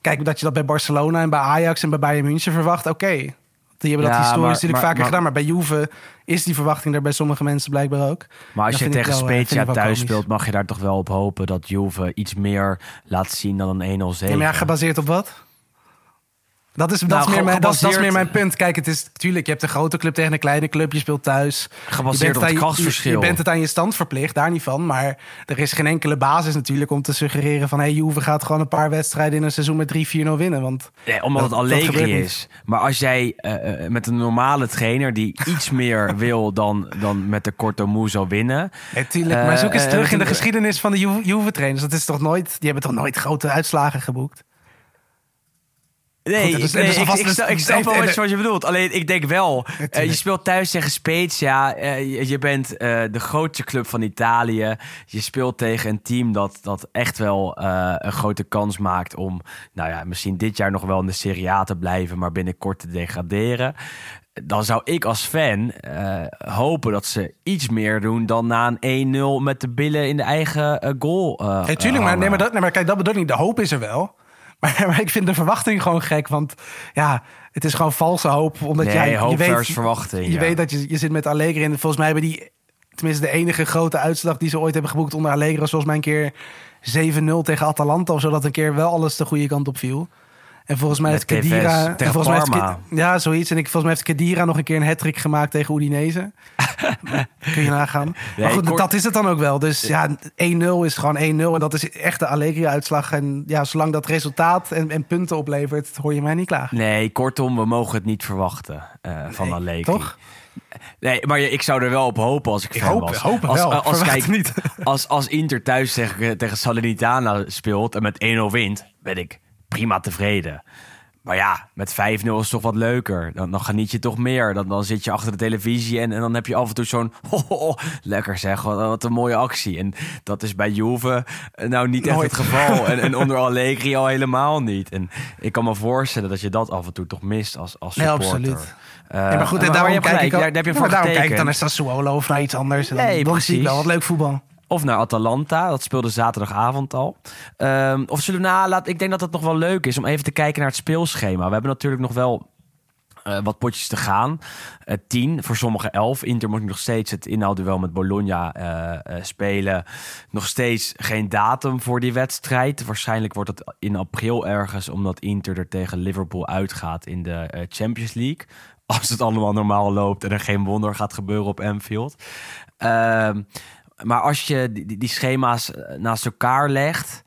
Kijk, dat je dat bij Barcelona en bij Ajax en bij Bayern München verwacht. Oké, die hebben dat historisch maar- natuurlijk maar- vaker maar- gedaan. Maar bij Juve is die verwachting er bij sommige mensen blijkbaar ook. Maar als Dat je tegen eh, Spezia thuis komisch. speelt, mag je daar toch wel op hopen dat Juve iets meer laat zien dan een 1-0 zege. Ja, maar ja, gebaseerd op wat? Dat is, dat, Nou, is meer mijn, dat, is, dat is meer mijn punt. Kijk, het is natuurlijk, je hebt een grote club tegen een kleine club. Je speelt thuis. Gebaseerd op het aan je- bent het aan je stand verplicht, daar niet van. Maar er is geen enkele basis natuurlijk om te suggereren van... hey, Juve gaat gewoon een paar wedstrijden in een seizoen met 3-4-0 winnen. Want Nee, omdat Dat- het Allegri niet. is. Maar als jij eh, eh, met een normale trainer die *laughs* iets meer wil dan, dan met de Corto Muso winnen. natuurlijk, Eh, maar zoek eens eh, terug in de eh, geschiedenis van de Ju- Juve-trainers. Dat is toch nooit, die hebben toch nooit grote uitslagen geboekt? Nee, Goed, is- nee, is ik, ik, een- snap, ik snap wel wat je- bedoelt. Alleen ik denk wel, eh, je speelt thuis tegen Spezia. eh, je, je bent eh, de grootste club van Italië. Je speelt tegen een team dat, dat echt wel een grote kans maakt om, nou ja, misschien dit jaar nog wel in de Serie A te blijven, maar binnenkort te degraderen. Dan zou ik als fan hopen dat ze iets meer doen dan na een 1-0 met de billen in de eigen goal. eh, Nee, tuurlijk, maar, nee, maar, dat, nee, maar kijk, dat bedoel ik niet. De hoop is er wel. Maar, *laughs* maar ik vind de verwachting gewoon gek. Want ja, het is gewoon valse hoop. Omdat Nee, jij, hoop je weet, verwachting, Je ja. weet dat je, je zit met Allegri. En volgens mij hebben die... Tenminste, de enige grote uitslag die ze ooit hebben geboekt onder Allegri... was volgens mij een keer 7-0 tegen Atalanta of zo. Dat een keer wel alles de goede kant op viel. En volgens mij heeft Kedira... En volgens mij heeft ja, zoiets. En ik, volgens mij heeft Kedira nog een keer een hat gemaakt tegen Udinese. *laughs* Kun je nagaan. Maar goed, dat is het dan ook wel. Dus ja, 1-0 is gewoon 1-0. En dat is echt de Allegri-uitslag. En ja, zolang dat resultaat en, en punten oplevert, hoor je mij niet klagen. Nee, kortom, we mogen het niet verwachten eh, van Nee, Allegri. toch? Nee, maar ik zou er wel op hopen als ik, Ik fan hoop- was. hoop als, wel. Als, Verwacht kijk, niet. *laughs* als, als Inter thuis tegen, tegen Salernitana speelt en met 1-0 wint, ben ik prima tevreden. Maar ja, met 5-0 is het toch wat leuker. Dan, dan geniet je toch meer. Dan, dan zit je achter de televisie en, en dan heb je af en toe zo'n... *laughs* lekker zeg, wat, wat een mooie actie. En dat is bij Juve eh, nou niet echt Nooit. het geval. en, en *laughs* onder Allegri al helemaal niet. En ik kan me voorstellen dat je dat af en toe toch mist als, als supporter. absoluut. Eh, Ja, maar goed, en daarom kijk ik ook, daar, daar heb je Ja, voor maar daarom kijk ik dan naar Sassuolo of naar iets anders. En dan, Nee, dan zie ik precies. wel wat leuk voetbal. Of naar Atalanta, dat speelde zaterdagavond al. Ehm, of zullen we, nou, laat, ik denk dat het nog wel leuk is om even te kijken naar het speelschema. We hebben natuurlijk nog wel eh, wat potjes te gaan. Eh, tien, voor sommigen elf. Inter moet nog steeds het inhoudduel met Bologna eh, spelen. Nog steeds geen datum voor die wedstrijd. Waarschijnlijk wordt het in april ergens, omdat Inter er tegen Liverpool uitgaat in de Champions League. Als het allemaal normaal loopt en er geen wonder gaat gebeuren op Anfield. Ehm, maar als je die, die- schema's eh, naast elkaar legt,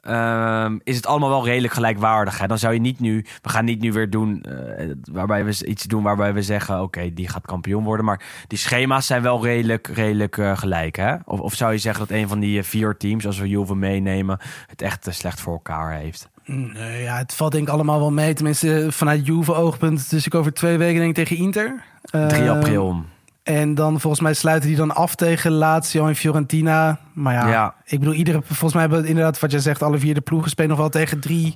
ehm, is het allemaal wel redelijk gelijkwaardig. Hè? Dan zou je niet nu, we gaan niet nu weer doen, eh, waarbij we iets doen waarbij we zeggen, oké, die gaat kampioen worden. Maar die schema's zijn wel redelijk, redelijk eh, gelijk. Hè? Of, of zou je zeggen dat een van die vier teams, als we Juve meenemen, het echt slecht voor elkaar heeft? Nee, ja, het valt denk ik allemaal wel mee. Tenminste, vanuit Juve oogpunt. Dus ik over twee weken denk ik tegen Inter. 3 Eh, april. En dan volgens mij sluiten die dan af tegen Lazio en Fiorentina. Maar ja, Ja. ik bedoel, iedere, volgens mij hebben inderdaad wat jij zegt, alle vier de ploegen spelen nog wel tegen drie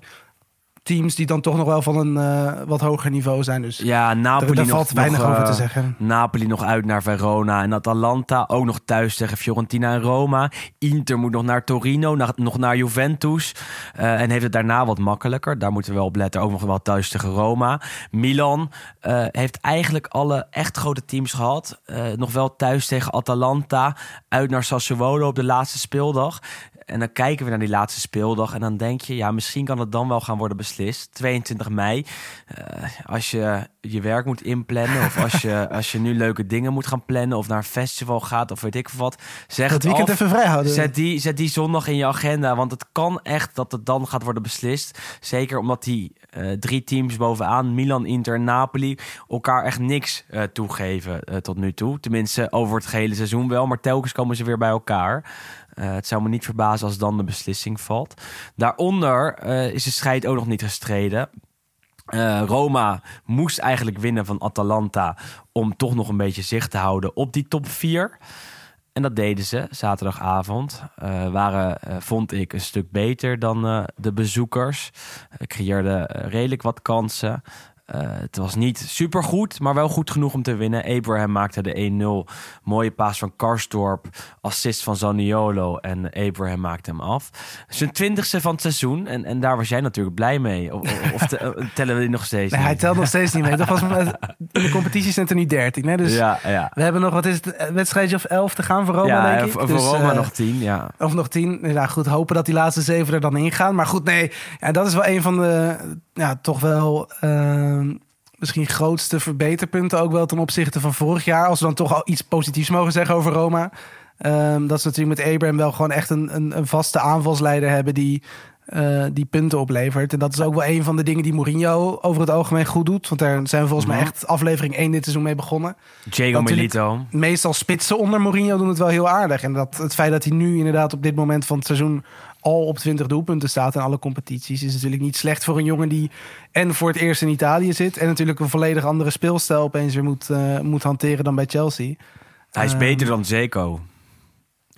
teams die dan toch nog wel van een eh, wat hoger niveau zijn. Dus Ja, Napoli daar, daar nog, valt weinig nog, over te eh, zeggen. Napoli nog uit naar Verona en Atalanta. Ook nog thuis tegen Fiorentina en Roma. Inter moet nog naar Torino, nog naar Juventus. eh, en heeft het daarna wat makkelijker. Daar moeten we wel op letten. Ook nog wel thuis tegen Roma. Milan heeft eigenlijk alle echt grote teams gehad. Eh, nog wel thuis tegen Atalanta. Uit naar Sassuolo op de laatste speeldag. En dan kijken we naar die laatste speeldag. En dan denk je, ja, misschien kan het dan wel gaan worden beslist. 22 mei. Eh, als je je werk moet inplannen. Of als je, *laughs* als je nu leuke dingen moet gaan plannen. Of naar een festival gaat. Of weet ik veel wat. Zeg Dat het weekend af. even vrijhouden. Zet die, zet die zondag in je agenda. Want het kan echt dat het dan gaat worden beslist. Zeker omdat die eh, drie teams bovenaan, Milan, Inter en Napoli, elkaar echt niks eh, toegeven tot nu toe. Tenminste, over het gehele seizoen wel. Maar telkens komen ze weer bij elkaar. Eh, het zou me niet verbazen als dan de beslissing valt. Daaronder eh, is de strijd ook nog niet gestreden. Eh, Roma moest eigenlijk winnen van Atalanta om toch nog een beetje zicht te houden op die top 4. En dat deden ze zaterdagavond. Eh, waren, vond ik, een stuk beter dan de bezoekers. Uh, creëerden redelijk wat kansen. Eh, het was niet supergoed, maar wel goed genoeg om te winnen. Abraham maakte de 1-0. Mooie paas van Karsdorp. Assist van Zaniolo. En Abraham maakte hem af. Zijn twintigste van het seizoen. En, en daar was jij natuurlijk blij mee. Of, of- of te- eh, *laughs* tellen we die nog steeds Nee, hij telt nog steeds niet mee. Toch was *laughs* in de competitie zijn er niet 13. Hè? Dus Ja, ja. we hebben nog, wat is het, wedstrijdje of 11 te gaan voor Roma, ja, denk ik. voor Dus, Roma eh, nog tien, ja. Of nog tien. Ja, goed, hopen dat die laatste zeven er dan ingaan. Maar goed, nee. Ja, dat is wel een van de, ja, toch wel misschien grootste verbeterpunten ook wel ten opzichte van vorig jaar. Als we dan toch al iets positiefs mogen zeggen over Roma. Ehm, dat ze natuurlijk met Abraham wel gewoon echt een, een, een vaste aanvalsleider hebben die, eh, die punten oplevert. En dat is ook wel een van de dingen die Mourinho over het algemeen goed doet. Want daar zijn we volgens mij Mhm. echt aflevering 1 dit seizoen mee begonnen Diego Milito. meestal spitsen onder Mourinho doen het wel heel aardig. En dat, het feit dat hij nu inderdaad op dit moment van het seizoen al op 20 doelpunten staat in alle competities, is natuurlijk niet slecht voor een jongen die en voor het eerst in Italië zit en natuurlijk een volledig andere speelstijl opeens weer moet, eh, moet hanteren dan bij Chelsea. Hij is Ehm, beter dan Zeko.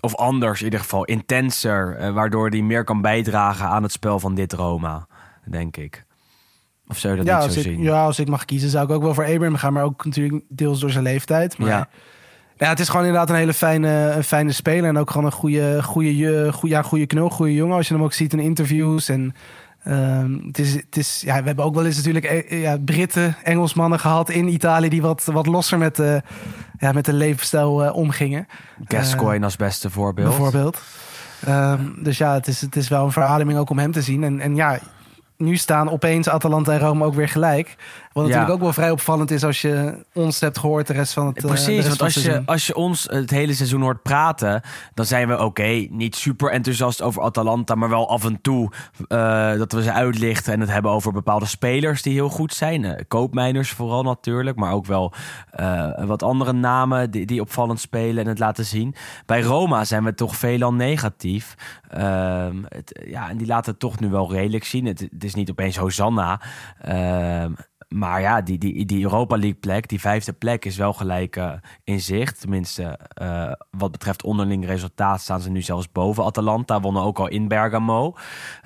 Of anders in ieder geval. Intenser. eh, waardoor hij meer kan bijdragen aan het spel van dit Roma. Denk ik. Of zou je dat Ja niet zo ik, zien? ja, als ik mag kiezen, zou ik ook wel voor Abraham gaan, maar ook natuurlijk deels door zijn leeftijd. Maar Ja. Ja. het is gewoon inderdaad een hele fijne, een fijne speler. En ook gewoon een goede, goede, goede, ja, goede knul, goede jongen. Als je hem ook ziet in interviews. En ehm, het is, het is, ja, we hebben ook wel eens natuurlijk eh, ja, Britten, Engelsmannen gehad in Italië. die wat, wat losser met, de ja, met de levensstijl eh, omgingen. Gascoigne als beste voorbeeld. Bijvoorbeeld. Ehm, dus ja, het is, het is wel een verademing ook om hem te zien. En, en ja, nu staan opeens Atalanta en Rome ook weer gelijk. Wat natuurlijk ook wel vrij opvallend is als je ons hebt gehoord de rest van het, eh, Precies, want als je, als je ons het hele seizoen hoort praten, dan zijn we oké, niet super enthousiast over Atalanta, maar wel af en toe eh, dat we ze uitlichten en het hebben over bepaalde spelers die heel goed zijn. Eh, koopmijners vooral natuurlijk, maar ook wel wat andere namen die, die opvallend spelen en het laten zien. Bij Roma zijn we toch veelal negatief. Ehm, het, ja, en die laten het toch nu wel redelijk zien. Het, het het is niet opeens Hosanna. Maar ja, die, die, die Europa League plek, die vijfde plek, is wel gelijk eh, in zicht. Tenminste, eh, wat betreft onderling resultaat staan ze nu zelfs boven. Atalanta wonnen ook al in Bergamo.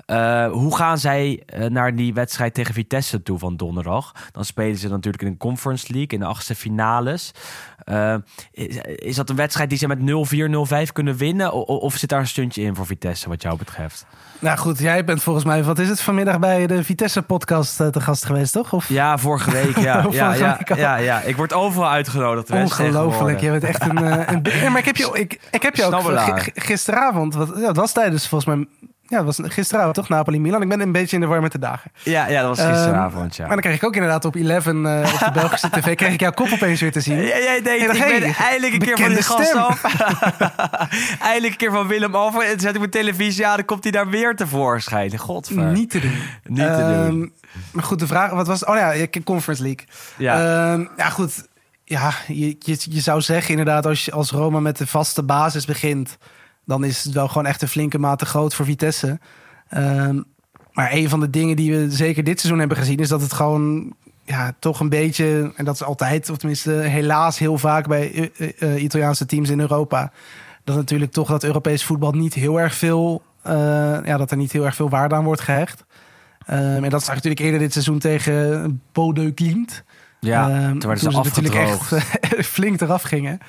Eh, hoe gaan zij naar die wedstrijd tegen Vitesse toe van donderdag? Dan spelen ze natuurlijk in de Conference League in de achtste finales. Is, is dat een wedstrijd die ze met 0-4, 0-5 kunnen winnen? O- of zit daar een stuntje in voor Vitesse, wat jou betreft? Nou goed, jij bent volgens mij, wat is het, vanmiddag bij de Vitesse-podcast eh, te gast geweest, toch? Of... Ja, vorige week. Ja, *laughs* ja, ja, ja, ja. Ik word overal uitgenodigd. Ongelooflijk, je bent echt een... eh, een ja, maar ik heb je, ik, ik heb je *laughs* ook gisteravond, wat, ja, het was tijdens volgens mij... Ja, het was gisteravond toch, Napoli-Milan. Ik ben een beetje in de war met de dagen. Ja, ja, dat was gisteravond, ja. Maar dan kreeg ik ook inderdaad op 11 eh, op de Belgische *laughs* tv... kreeg ik jouw kop opeens weer te zien. Ja, jij denkt, Ik ben eindelijk een keer van die bekende gast af. *laughs* eindelijk een keer van Willem af. En dan zet ik mijn televisie aan, dan komt hij daar weer tevoorschijn. Godver. Niet te doen. Niet te Ehm, doen. Maar goed, de vraag, wat was? Oh ja, ik- Conference League. Ja. Ehm, ja, goed. Ja, je, je, je zou zeggen inderdaad, als, je, als Roma met de vaste basis begint, dan is het wel gewoon echt een flinke mate groot voor Vitesse. Ehm, maar een van de dingen die we zeker dit seizoen hebben gezien, is dat het gewoon ja, toch een beetje, en dat is altijd, of tenminste helaas heel vaak bij eh, eh, eh, Italiaanse teams in Europa, dat natuurlijk toch dat Europees voetbal niet heel erg veel, ja, dat er niet heel erg veel waarde aan wordt gehecht. Ehm, en dat zag natuurlijk eerder dit seizoen tegen Bodø Glimt. Ja, Ehm, toen werden ze natuurlijk afgedroogd. echt *laughs* flink eraf gingen.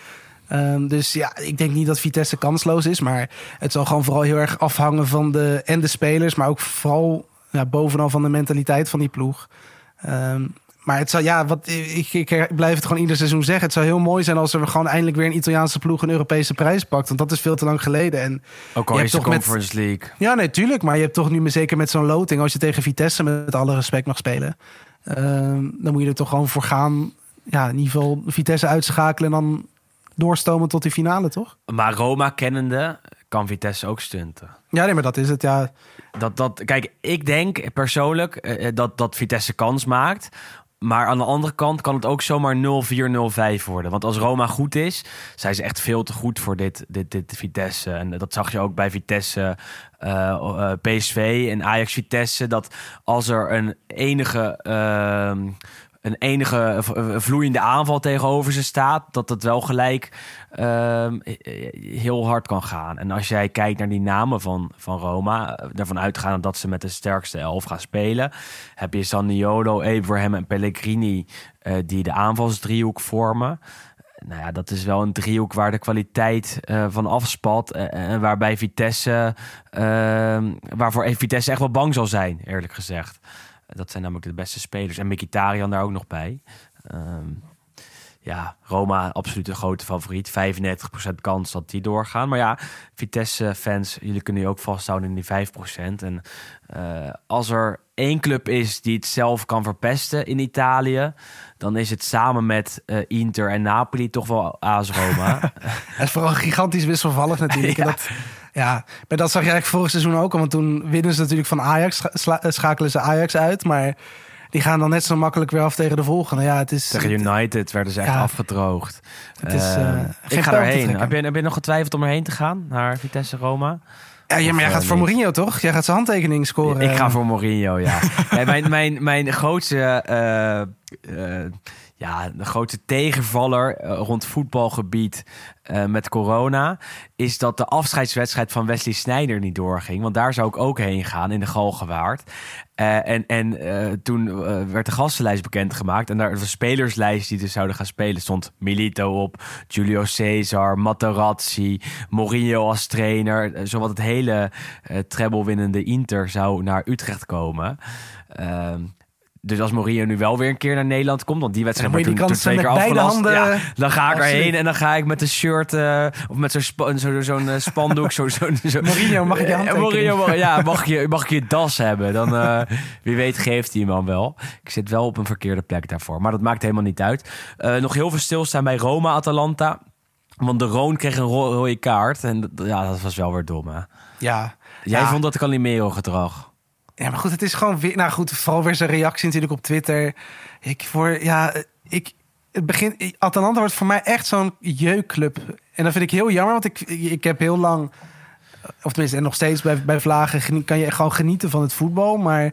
Ehm, dus ja, ik denk niet dat Vitesse kansloos is. Maar het zal gewoon vooral heel erg afhangen van de, en de spelers. Maar ook vooral ja, bovenal van de mentaliteit van die ploeg. Ehm, maar het zal, ja, wat, ik, ik, blijf het gewoon ieder seizoen zeggen. Het zou heel mooi zijn als er gewoon eindelijk weer een Italiaanse ploeg een Europese prijs pakt. Want dat is veel te lang geleden. En Ook al je is de toch met- Conference League. ja, nee, tuurlijk. Maar je hebt toch nu zeker met zo'n loting, als je tegen Vitesse met alle respect mag spelen, ehm, dan moet je er toch gewoon voor gaan. Ja, in ieder geval Vitesse uitschakelen en dan doorstomen tot die finale, toch? Maar Roma kennende kan Vitesse ook stunten. Ja, nee, maar dat is het. Ja, Dat, dat, kijk, ik denk persoonlijk eh, eh, dat, dat Vitesse kans maakt. Maar aan de andere kant kan het ook zomaar 0-4-0-5 worden. Want als Roma goed is, zijn ze echt veel te goed voor dit, dit, dit Vitesse. En dat zag je ook bij Vitesse, eh, PSV en Ajax Vitesse. Dat als er een enige... ehm, een enige vloeiende aanval tegenover ze staat, dat het wel gelijk ehm, heel hard kan gaan. En als jij kijkt naar die namen van, van Roma, eh, daarvan uitgaande dat ze met de sterkste elf gaan spelen, heb je Saniolo, Abraham en Pellegrini eh, die de aanvalsdriehoek vormen. Nou ja, dat is wel een driehoek waar de kwaliteit eh, van afspat. en waarbij Vitesse, ehm, waarvoor Vitesse echt wel bang zal zijn, eerlijk gezegd. Dat zijn namelijk de beste spelers. En Mkhitaryan daar ook nog bij. Ehm, ja, Roma absoluut een grote favoriet. 35% kans dat die doorgaan. Maar ja, Vitesse-fans, jullie kunnen je ook vasthouden in die 5%. En eh, als er één club is die het zelf kan verpesten in Italië... dan is het samen met eh, Inter en Napoli toch wel AS Roma. *laughs* het is vooral gigantisch wisselvallig natuurlijk. *laughs* Ja. En dat, ja, maar dat zag je eigenlijk vorig seizoen ook al. Want toen winnen ze natuurlijk van Ajax, eh, schakelen ze Ajax uit. Maar die gaan dan net zo makkelijk weer af tegen de volgende. Ja, het is... Tegen United werden ze echt Ja. afgedroogd. Het is, eh, geen ik ga daarheen. trekken. Heb je, heb je nog getwijfeld om erheen te gaan? Naar Vitesse-Roma? Ja, ja, maar jij gaat eh, voor? Mourinho, toch? Jij gaat zijn handtekening scoren. Ik ga voor Mourinho, ja. *laughs* ja mijn, mijn, mijn grootste, eh, eh, ja, de grootste tegenvaller eh, rond voetbalgebied eh, met corona... is dat de afscheidswedstrijd van Wesley Sneijder niet doorging. Want daar zou ik ook heen gaan, in de Galgenwaard. Eh, en en eh, toen werd de gastenlijst bekendgemaakt. En daar de spelerslijst die dus zouden gaan spelen... stond Milito op, Julio Cesar, Materazzi... Mourinho als trainer. Zowat het hele eh treble-winnende Inter zou naar Utrecht komen. Dus als Mourinho nu wel weer een keer naar Nederland komt... want die wedstrijd moet toen, kans twee keer afgelast. handen- Ja, dan ga ik Absoluut. erheen en dan ga ik met een shirt... eh, of met zo'n spa- zo, zo'n eh, spandoek... Zo, zo, zo, *laughs* Mourinho, mag ik je handtekening? Mourinho, ja, mag je, mag je je das hebben? Dan, eh, wie weet geeft die man wel. Ik zit wel op een verkeerde plek daarvoor. Maar dat maakt helemaal niet uit. Nog heel veel stilstaan bij Roma-Atalanta. Want de Roon kreeg een ro- rode kaart. En ja, dat was wel weer dom, hè? Ja. Jij Ja. vond dat Calimero-gedrag. Ja, maar goed, het is gewoon weer... Nou goed, vooral weer zijn reactie natuurlijk op Twitter. Ik voor... Ja, ik... Het begin... Atalanta wordt voor mij echt zo'n jeukclub. En dat vind ik heel jammer, want ik, ik heb heel lang... Of tenminste, en nog steeds bij, bij Vlagen kan je gewoon genieten van het voetbal. Maar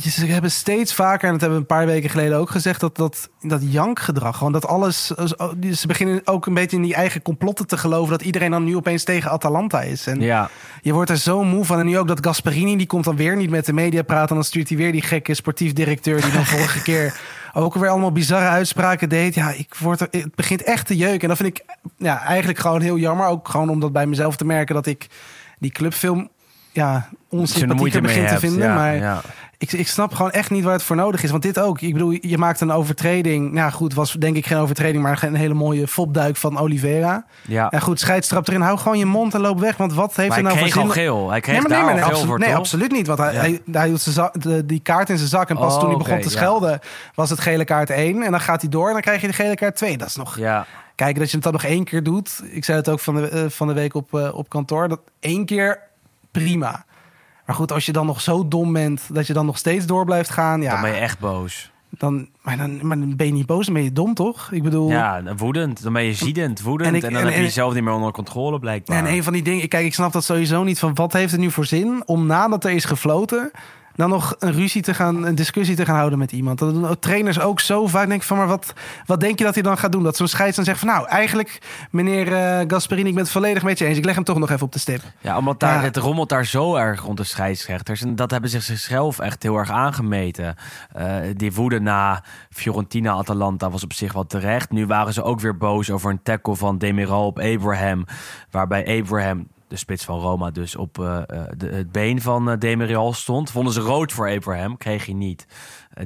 ze hebben steeds vaker, en dat hebben we een paar weken geleden ook gezegd, dat, dat, dat jankgedrag, gewoon dat alles, ze beginnen ook een beetje in die eigen complotten te geloven dat iedereen dan nu opeens tegen Atalanta is. En Ja, je wordt er zo moe van. En nu ook dat Gasperini, die komt dan weer niet met de media praten. En dan stuurt hij weer die gekke sportief directeur die dan *laughs* vorige keer ook weer allemaal bizarre uitspraken deed. Ja, ik word er, het begint echt te jeuken. En dat vind ik ja, eigenlijk gewoon heel jammer. Ook gewoon om dat bij mezelf te merken dat ik die club veel ja, mee begin te hebt. vinden. ja, maar ja. Ik, ik snap gewoon echt niet waar het voor nodig is. Want dit ook. Ik bedoel, je maakt een overtreding. Nou goed, was denk ik geen overtreding, maar een hele mooie fopduik van Oliveira. ja. Ja goed, scheidstrap erin. Hou gewoon je mond en loop weg. Want wat heeft Maar hij nou voor kreeg al zin? geel. Hij kreeg Nee, maar nee, maar al nee, geel absolu- voor, nee, absoluut niet. Want hij, Ja. hij, hij hield zijn zak- de, die kaart in zijn zak. En pas Oh, toen hij begon te ja. schelden, was het gele kaart 1. En dan gaat hij door en dan krijg je de gele kaart 2. Dat is nog... Ja, Kijk, dat je het dan nog één keer doet. Ik zei het ook van de, eh, van de week op, eh, op kantoor. Dat één keer prima. Maar goed, als je dan nog zo dom bent dat je dan nog steeds door blijft gaan. Ja, dan ben je echt boos. dan, maar, dan, maar dan ben je niet boos, dan ben je dom, toch? Ik bedoel... Ja, woedend. Dan ben je ziedend, woedend. En dan en- heb je jezelf niet meer onder controle, blijkbaar. En een van die dingen, kijk, ik snap dat sowieso niet van wat heeft het nu voor zin om nadat er is gefloten, dan nog een ruzie te gaan, een discussie te gaan houden met iemand. Dat doen trainers ook zo vaak. Denk van, maar wat, wat denk je dat hij dan gaat doen? Dat zo'n scheids dan zegt van, nou, eigenlijk, meneer eh, Gasperini, ik ben het volledig met je eens. Ik leg hem toch nog even op de stip. Ja, omdat daar, Ja. het rommelt daar zo erg rond de scheidsrechters. En dat hebben ze zichzelf echt heel erg aangemeten. Eh, die woede na Fiorentina-Atalanta was op zich wel terecht. Nu waren ze ook weer boos over een tackle van Demiral op Abraham. Waarbij Abraham, de spits van Roma, dus op eh, eh, de, het been van Demiral stond. Vonden ze rood voor Abraham, kreeg hij niet.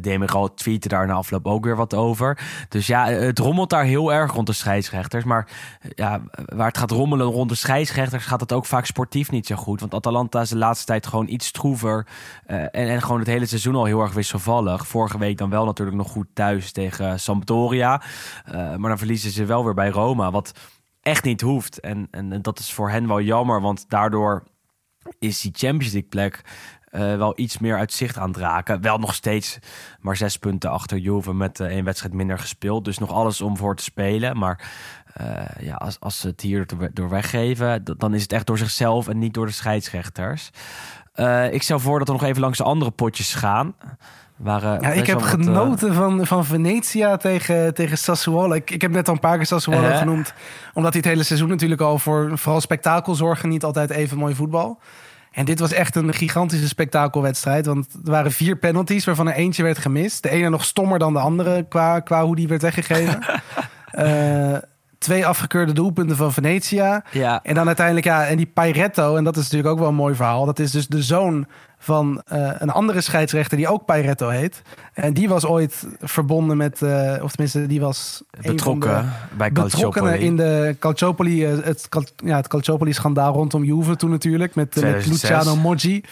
Demiral tweette daar na afloop ook weer wat over. Dus ja, het rommelt daar heel erg rond de scheidsrechters. Maar ja, waar het gaat rommelen rond de scheidsrechters... gaat het ook vaak sportief niet zo goed. Want Atalanta is de laatste tijd gewoon iets stroever. en, en gewoon het hele seizoen al heel erg wisselvallig. Vorige week dan wel natuurlijk nog goed thuis tegen Sampdoria. Maar dan verliezen ze wel weer bij Roma. Wat echt niet hoeft. En, en, dat is voor hen wel jammer. Want daardoor is die Champions League plek eh, wel iets meer uit zicht aan het raken. Wel nog steeds maar zes punten achter Juve met eh, één wedstrijd minder gespeeld. Dus nog alles om voor te spelen. Maar eh, ja, als, als ze het hier door, weggeven, dan is het echt door zichzelf en niet door de scheidsrechters. Ik stel voor dat we nog even langs de andere potjes gaan. Waren Ja, ik heb wat, eh, genoten van, van Venetia tegen, tegen Sassuolo. Ik, ik heb net al een paar keer Sassuolo Eh. genoemd. Omdat hij het hele seizoen natuurlijk al voor vooral spektakel zorgen. Niet altijd even mooi voetbal. En dit was echt een gigantische spektakelwedstrijd. Want er waren vier penalties waarvan er eentje werd gemist. De ene nog stommer dan de andere qua, qua hoe die werd weggegeven. *laughs* Eh, twee afgekeurde doelpunten van Venetia. Ja, En dan uiteindelijk, ja, en die Pairetto, en dat is natuurlijk ook wel een mooi verhaal. Dat is dus de zoon van eh, een andere scheidsrechter die ook Pairetto heet. En die was ooit verbonden met, eh, of tenminste, die was betrokken bij Calciopoli. in de Calciopoli, eh, het, Cal- ja, het Calciopoli-schandaal rondom Juve toen natuurlijk, met, met 2006. Luciano Moggi.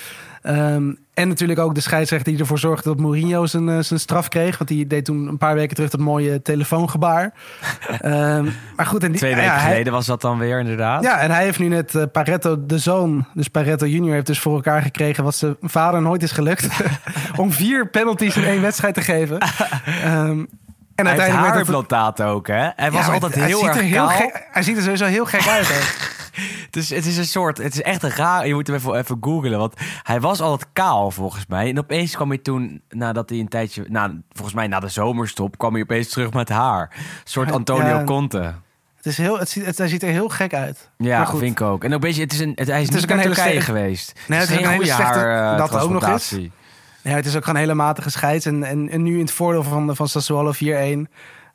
Ehm, en natuurlijk ook de scheidsrechter die ervoor zorgde dat Mourinho zijn, eh, zijn straf kreeg. Want die deed toen een paar weken terug dat mooie telefoongebaar. *laughs* Ehm, maar goed, en die, Twee weken ja, hij- geleden was dat dan weer inderdaad. ja, en hij heeft nu net eh, Paretto, de zoon, dus Paretto junior, heeft dus voor elkaar gekregen wat zijn vader nooit is gelukt. *laughs* om vier penalties in één wedstrijd te geven. Ehm, en Hij uiteindelijk werd het- ook, hè? Hij was Ja, altijd hij heel ziet erg er heel gek- Hij ziet er sowieso heel gek uit. hè. *laughs* Het is, het is een soort, het is echt een raar. Je moet hem even, even googlen, want hij was altijd kaal volgens mij. En opeens kwam hij toen, nadat hij een tijdje, nou, volgens mij na de zomerstop, kwam hij opeens terug met haar. Een soort Antonio ja. Conte. Het is heel, het ziet, het, hij ziet er heel gek uit. Ja, vind ik ook. En ook beetje, het is een, het, hij is, Het is niet een hele Turkije geweest. Nee, het is ook een hele slechte- haar, eh, dat ook nog eens. Ja, het is ook gewoon een hele matige scheids. En, en, en nu in het voordeel van, van Sassuolo 4-1.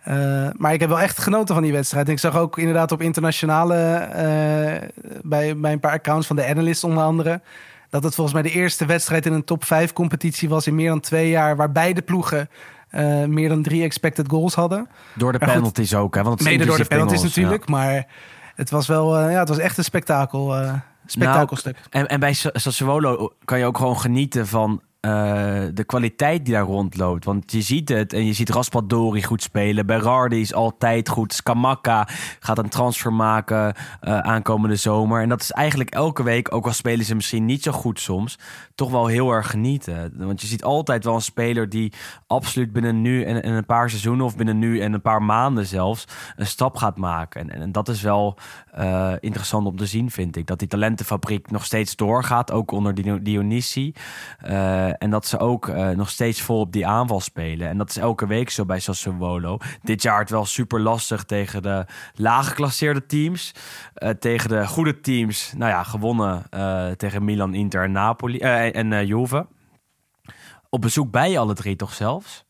Eh, maar ik heb wel echt genoten van die wedstrijd. En ik zag ook inderdaad op internationale, eh, bij, bij een paar accounts van de analyst onder andere, dat het volgens mij de eerste wedstrijd in een top 5 competitie was in meer dan twee jaar, waar beide ploegen eh, meer dan drie expected goals hadden. Door de goed, penalties ook, hè? Want het is Mede door de penalties pingels, natuurlijk, maar het was wel, ja, het was echt een spektakel, eh spektakelstuk. En, en bij Sa- Sassuolo kan je ook gewoon genieten van eh, de kwaliteit die daar rondloopt. Want je ziet het en je ziet Raspadori goed spelen. Berardi is altijd goed. Scamacca gaat een transfer maken eh, aankomende zomer. En dat is eigenlijk elke week, ook al spelen ze misschien niet zo goed soms, toch wel heel erg genieten. Want je ziet altijd wel een speler die absoluut binnen nu en, en een paar seizoenen... of binnen nu en een paar maanden zelfs een stap gaat maken. En, en, dat is wel eh, interessant om te zien, vind ik. Dat die talentenfabriek nog steeds doorgaat, ook onder Dio- Dionisi. Eh, en dat ze ook eh, nog steeds vol op die aanval spelen. En dat is elke week zo bij Sassuolo. Dit jaar het wel super lastig tegen de lage geclasseerde teams. Tegen de goede teams, nou ja, gewonnen tegen Milan, Inter en Napoli en eh, Juve. Op bezoek bij alle drie toch zelfs?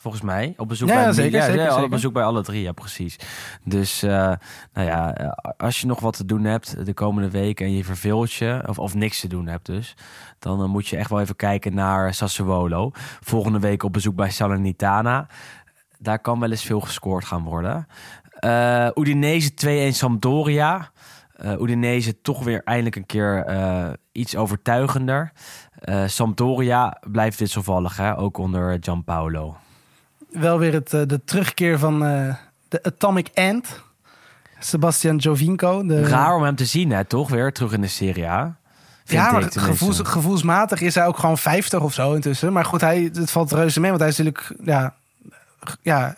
Volgens mij. Op bezoek Ja, bij ja, zeker, ja, zeker, ja, zeker. Op bezoek bij alle drie, ja, precies. Dus, eh, nou ja, eh, als je nog wat te doen hebt de komende weken en je verveelt je, of, of niks te doen hebt dus, dan moet je echt wel even kijken naar Sassuolo. Volgende week op bezoek bij Salernitana. Daar kan wel eens veel gescoord gaan worden. Eh Udinese 2-1 Sampdoria. Eh Udinese toch weer eindelijk een keer eh, iets overtuigender. Eh Sampdoria blijft wisselvallig, hè? ook onder Gianpaolo. Wel weer het, de terugkeer van de Atomic Ant. Sebastian. De, Raar om hem te zien, hè? toch weer terug in de Serie A. Ja, maar gevoels, gevoelsmatig is hij ook gewoon 50 of zo intussen. Maar goed, hij, het valt reuze mee. Want hij is natuurlijk, ja, ja,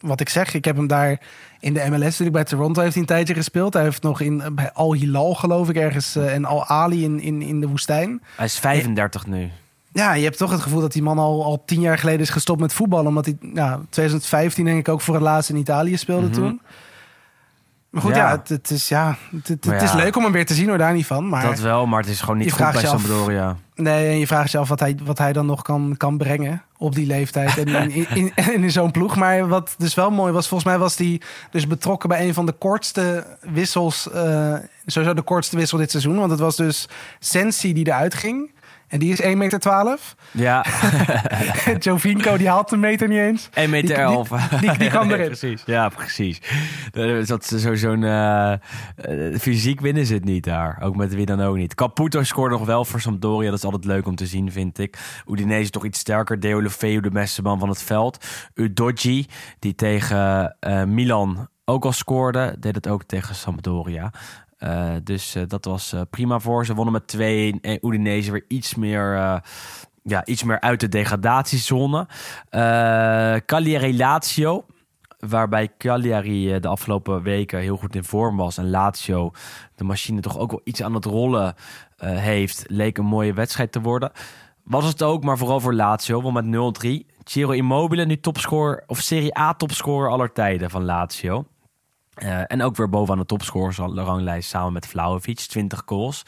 wat ik zeg, ik heb hem daar in de MLS natuurlijk bij Toronto heeft hij een tijdje gespeeld. Hij heeft nog in, bij Al Hilal geloof ik ergens eh, en Al Ali in, in, in de woestijn. Hij is 35 nu. Ja, je hebt toch het gevoel dat die man al, al tien jaar geleden is gestopt met voetballen. Omdat hij, ja, 2015 denk ik ook voor het laatst in Italië speelde Mhm. toen. Maar goed, Ja. ja, het, het is, ja, het, het, is leuk om hem weer te zien hoor, daar niet van. Maar Dat wel, maar het is gewoon niet goed bij Sampdoria. Nee, en je vraagt je af wat hij, wat hij dan nog kan, kan brengen op die leeftijd en in, in, in, *laughs* zo'n ploeg. Maar wat dus wel mooi was, volgens mij was hij dus betrokken bij een van de kortste wissels, eh, sowieso de kortste wissel dit seizoen. Want het was dus Sensi die eruit ging. En die is 1,12 meter. Ja, *laughs* Jovinko, die haalt een meter niet eens. 1 meter Die- 11. Die, die, die *laughs* kan erin. precies. Ja, precies. Dat dat zo- zo'n eh, eh, fysiek winnen ze het niet daar. Ook met wie dan ook niet. Caputo scoort nog wel voor Sampdoria. Dat is altijd leuk om te zien, vind ik. Udinese is toch iets sterker. Deulofeu, de beste man van het veld. Udogi, die tegen eh, Milan ook al scoorde. Deed het ook tegen Sampdoria. Eh, dus eh, dat was eh, prima voor ze. Wonnen met 2 en Udinese weer iets meer... ja, iets meer uit de degradatiezone. Cagliari Lazio, waarbij Cagliari de afgelopen weken heel goed in vorm was en Lazio de machine toch ook wel iets aan het rollen heeft, leek een mooie wedstrijd te worden. Was het ook, maar vooral voor Lazio, want met 0-3. Ciro Immobile nu topscorer of Serie A topscorer aller tijden van Lazio. Eh, en ook weer bovenaan de topscorers ranglijst samen met Vlaovic, 20 goals.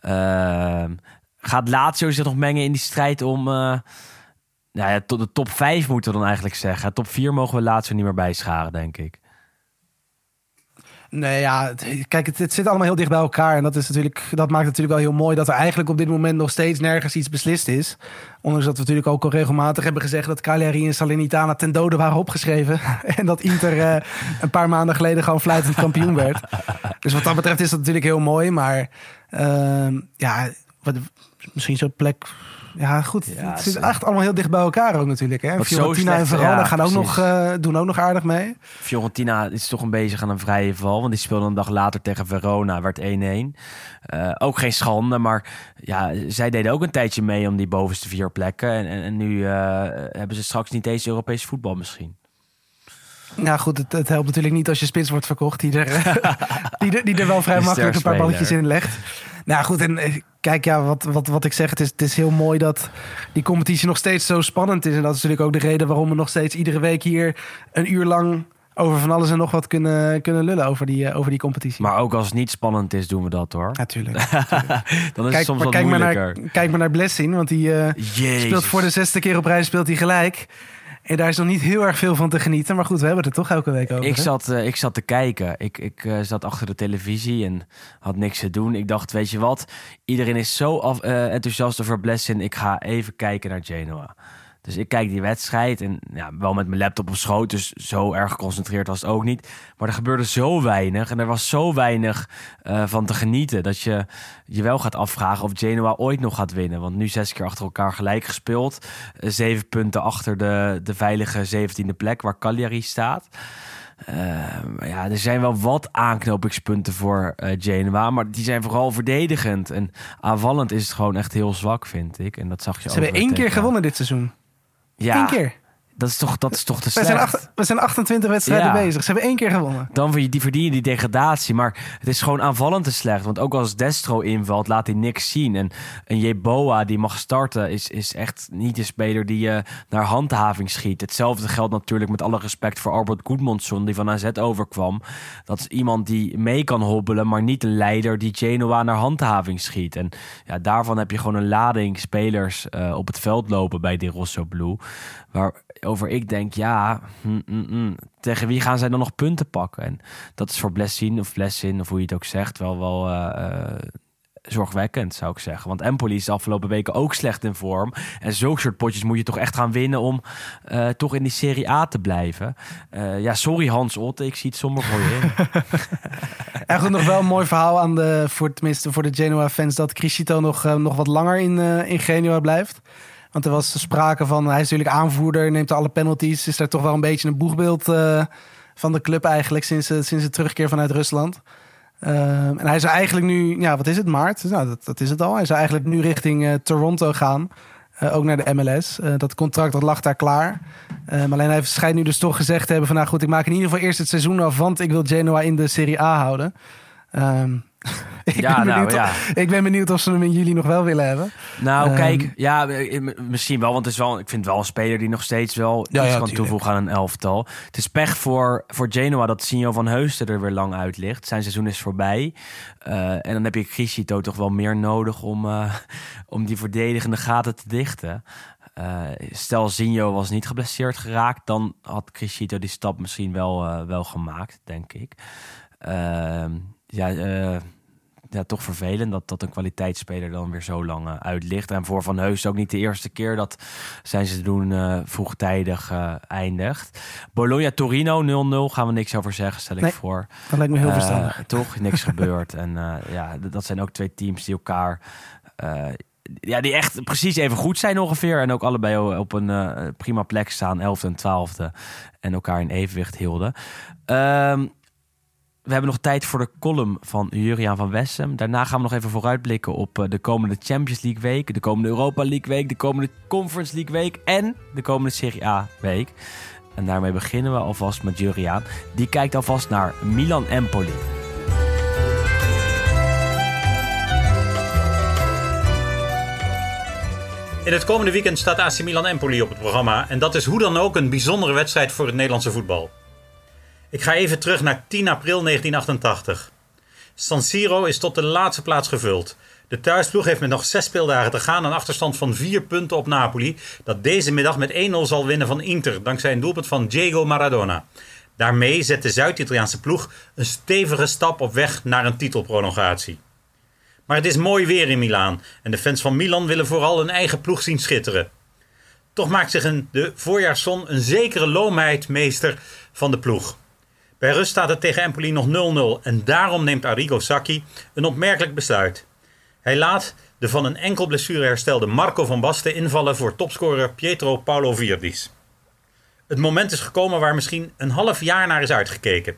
Ehm, gaat Lazio zich nog mengen in die strijd om... eh, nou ja, tot de top 5 moeten we dan eigenlijk zeggen. Top 4 mogen we Lazio niet meer bijscharen, denk ik. Nee, ja, kijk, het, zit allemaal heel dicht bij elkaar. En dat, is natuurlijk, dat maakt natuurlijk wel heel mooi dat er eigenlijk op dit moment nog steeds nergens iets beslist is. Ondanks dat we natuurlijk ook al regelmatig hebben gezegd dat Cagliari en Salernitana ten dode waren opgeschreven. *laughs* en dat Inter eh, een paar maanden geleden gewoon fluitend kampioen werd. Dus wat dat betreft is dat natuurlijk heel mooi. Maar ehm, ja, wat, misschien zo'n plek. Ja, goed. Ja, het zit echt allemaal heel dicht bij elkaar ook natuurlijk. Hè? Fiorentina en Verona ja, gaan ook nog, eh, doen ook nog aardig mee. Fiorentina is toch een bezig aan een vrije val. Want die speelde een dag later tegen Verona. Werd 1-1. Eh, ook geen schande. Maar ja, zij deden ook een tijdje mee om die bovenste vier plekken. En, en, en nu eh, hebben ze straks niet eens Europees voetbal misschien. Nou goed, het, het helpt natuurlijk niet als je spits wordt verkocht. Die er, *laughs* die er, die er wel vrij makkelijk een paar balletjes in legt. Nou goed, en eh, kijk, ja, wat, wat, wat ik zeg, het is, het is heel mooi dat die competitie nog steeds zo spannend is. En dat is natuurlijk ook de reden waarom we nog steeds iedere week hier een uur lang over van alles en nog wat kunnen, kunnen lullen over die, eh, over die competitie. Maar ook als het niet spannend is, doen we dat hoor. Natuurlijk. *laughs* Dan is het soms maar wat kijk, maar moeilijker. naar, kijk maar naar Blessing, want die eh, speelt voor de zesde keer op rij speelt hij gelijk. En daar is nog niet heel erg veel van te genieten. Maar goed, we hebben het er toch elke week over. Ik hè? zat, eh, ik zat te kijken. Ik, ik eh, zat achter de televisie en had niks te doen. Ik dacht, weet je wat? Iedereen is zo af, eh, enthousiast over Blessin. Ik ga even kijken naar Genoa. Dus ik kijk die wedstrijd en ja, wel met mijn laptop op schoot. Dus zo erg geconcentreerd was het ook niet. Maar er gebeurde zo weinig en er was zo weinig eh, van te genieten. Dat je je wel gaat afvragen of Genoa ooit nog gaat winnen. Want nu zes keer achter elkaar gelijk gespeeld. Eh, zeven punten achter de, de veilige zeventiende plek waar Cagliari staat. Maar ja, er zijn wel wat aanknopingspunten voor Genoa, maar die zijn vooral verdedigend. En aanvallend is het gewoon echt heel zwak, vind ik. En dat zag je Ze hebben één keer gewonnen dit seizoen. Ja, Eén keer. Dat is toch, dat is toch te We slecht? zijn, acht- we zijn 28 wedstrijden Ja. bezig. Ze hebben één keer gewonnen. Dan verdien- die verdienen die degradatie. Maar het is gewoon aanvallend te slecht. Want ook als Destro invalt, laat hij niks zien. En een Jeboa die mag starten, is, is echt niet een speler die je naar handhaving schiet. Hetzelfde geldt natuurlijk met alle respect voor Albert Goedmondsson, die van AZ overkwam. Dat is iemand die mee kan hobbelen, maar niet een leider die Genoa naar handhaving schiet. En ja, daarvan heb je gewoon een lading spelers eh, op het veld lopen bij die Rosso Blue. Waarover ik denk, ja, mm, mm, mm, tegen wie gaan zij dan nog punten pakken? En dat is voor Blessin of Blessin, of hoe je het ook zegt, wel, wel eh, eh, zorgwekkend, zou ik zeggen. Want Empoli is de afgelopen weken ook slecht in vorm. En zulke soort potjes moet je toch echt gaan winnen om eh, toch in die Serie A te blijven. Eh, ja, sorry Hans Otte, ik zie het somber voor je in. *laughs* Goed, nog wel een mooi verhaal aan de, voor, tenminste voor de Genoa-fans... dat Criscito nog, nog wat langer in, in Genoa blijft. Want er was sprake van, hij is natuurlijk aanvoerder... neemt alle penalties, is daar toch wel een beetje een boegbeeld eh, van de club eigenlijk... sinds, eh, sinds de terugkeer vanuit Rusland. Ehm, en hij zou eigenlijk nu, ja, wat is het, maart? Nou, dat, dat is het al. Hij zou eigenlijk nu richting eh, Toronto gaan. Eh, ook naar de MLS. Eh, dat contract dat lag daar klaar. Eh, maar alleen hij schijnt nu dus toch gezegd te hebben van... nou goed, ik maak in ieder geval eerst het seizoen af... want ik wil Genoa in de Serie A houden. Ehm, *laughs* ik, Ja, ben nou, benieuwd ja. of, ik ben benieuwd of ze hem in juli nog wel willen hebben. Nou, Ehm, kijk, ja, eh, misschien wel. Want het is wel, ik vind het wel een speler die nog steeds wel Ja, iets kan toevoegen aan een elftal. Het is pech voor, voor Genoa dat Signo van Heusden er weer lang uit ligt. Zijn seizoen is voorbij. Eh, en dan heb je Crisito toch wel meer nodig om, eh, *laughs* om die verdedigende gaten te dichten. Stel, Zinho was niet geblesseerd geraakt, dan had Crisito die stap misschien wel, wel gemaakt, denk ik. Ehm, ja, eh, ja, toch vervelend dat, dat een kwaliteitsspeler dan weer zo lang eh, uit ligt. En voor Van Heus ook niet de eerste keer dat zijn seizoen eh vroegtijdig eindigt. Bologna-Torino 0-0 gaan we niks over zeggen, stel ik voor. Dat lijkt me heel verstandig. Toch, niks *laughs* gebeurd. En ja, dat zijn ook twee teams die elkaar... ja, die echt precies even goed zijn ongeveer. En ook allebei op een prima plek staan, 11e en 12e. En elkaar in evenwicht hielden. Ehm, we hebben nog tijd voor de column van Juriaan van Wessem. Daarna gaan we nog even vooruitblikken op eh, de komende Champions League week, de komende Europa League week, de komende Conference League week en de komende Serie A week. En daarmee beginnen we alvast met Juriaan. Die kijkt alvast naar Milan Empoli. In het komende weekend staat AC Milan Empoli op het programma. En dat is hoe dan ook een bijzondere wedstrijd voor het Nederlandse voetbal. Ik ga even terug naar 10 april 1988. San Siro is tot de laatste plaats gevuld. De thuisploeg heeft met nog zes speeldagen te gaan een achterstand van vier punten op Napoli. Dat deze middag met 1-0 zal winnen van Inter. Dankzij een doelpunt van Diego Maradona. Daarmee zet de Zuid-Italiaanse ploeg een stevige stap op weg naar een titelprolongatie. Maar het is mooi weer in Milaan en de fans van Milan willen vooral hun eigen ploeg zien schitteren. Toch maakt zich de voorjaarszon een zekere loomheid meester van de ploeg. Bij rust staat het tegen Empoli nog 0-0 en daarom neemt Arrigo Sacchi een opmerkelijk besluit. Hij laat de van een enkel blessure herstelde Marco van Basten invallen voor topscorer Pietro Paolo Virdis. Het moment is gekomen waar misschien een half jaar naar is uitgekeken.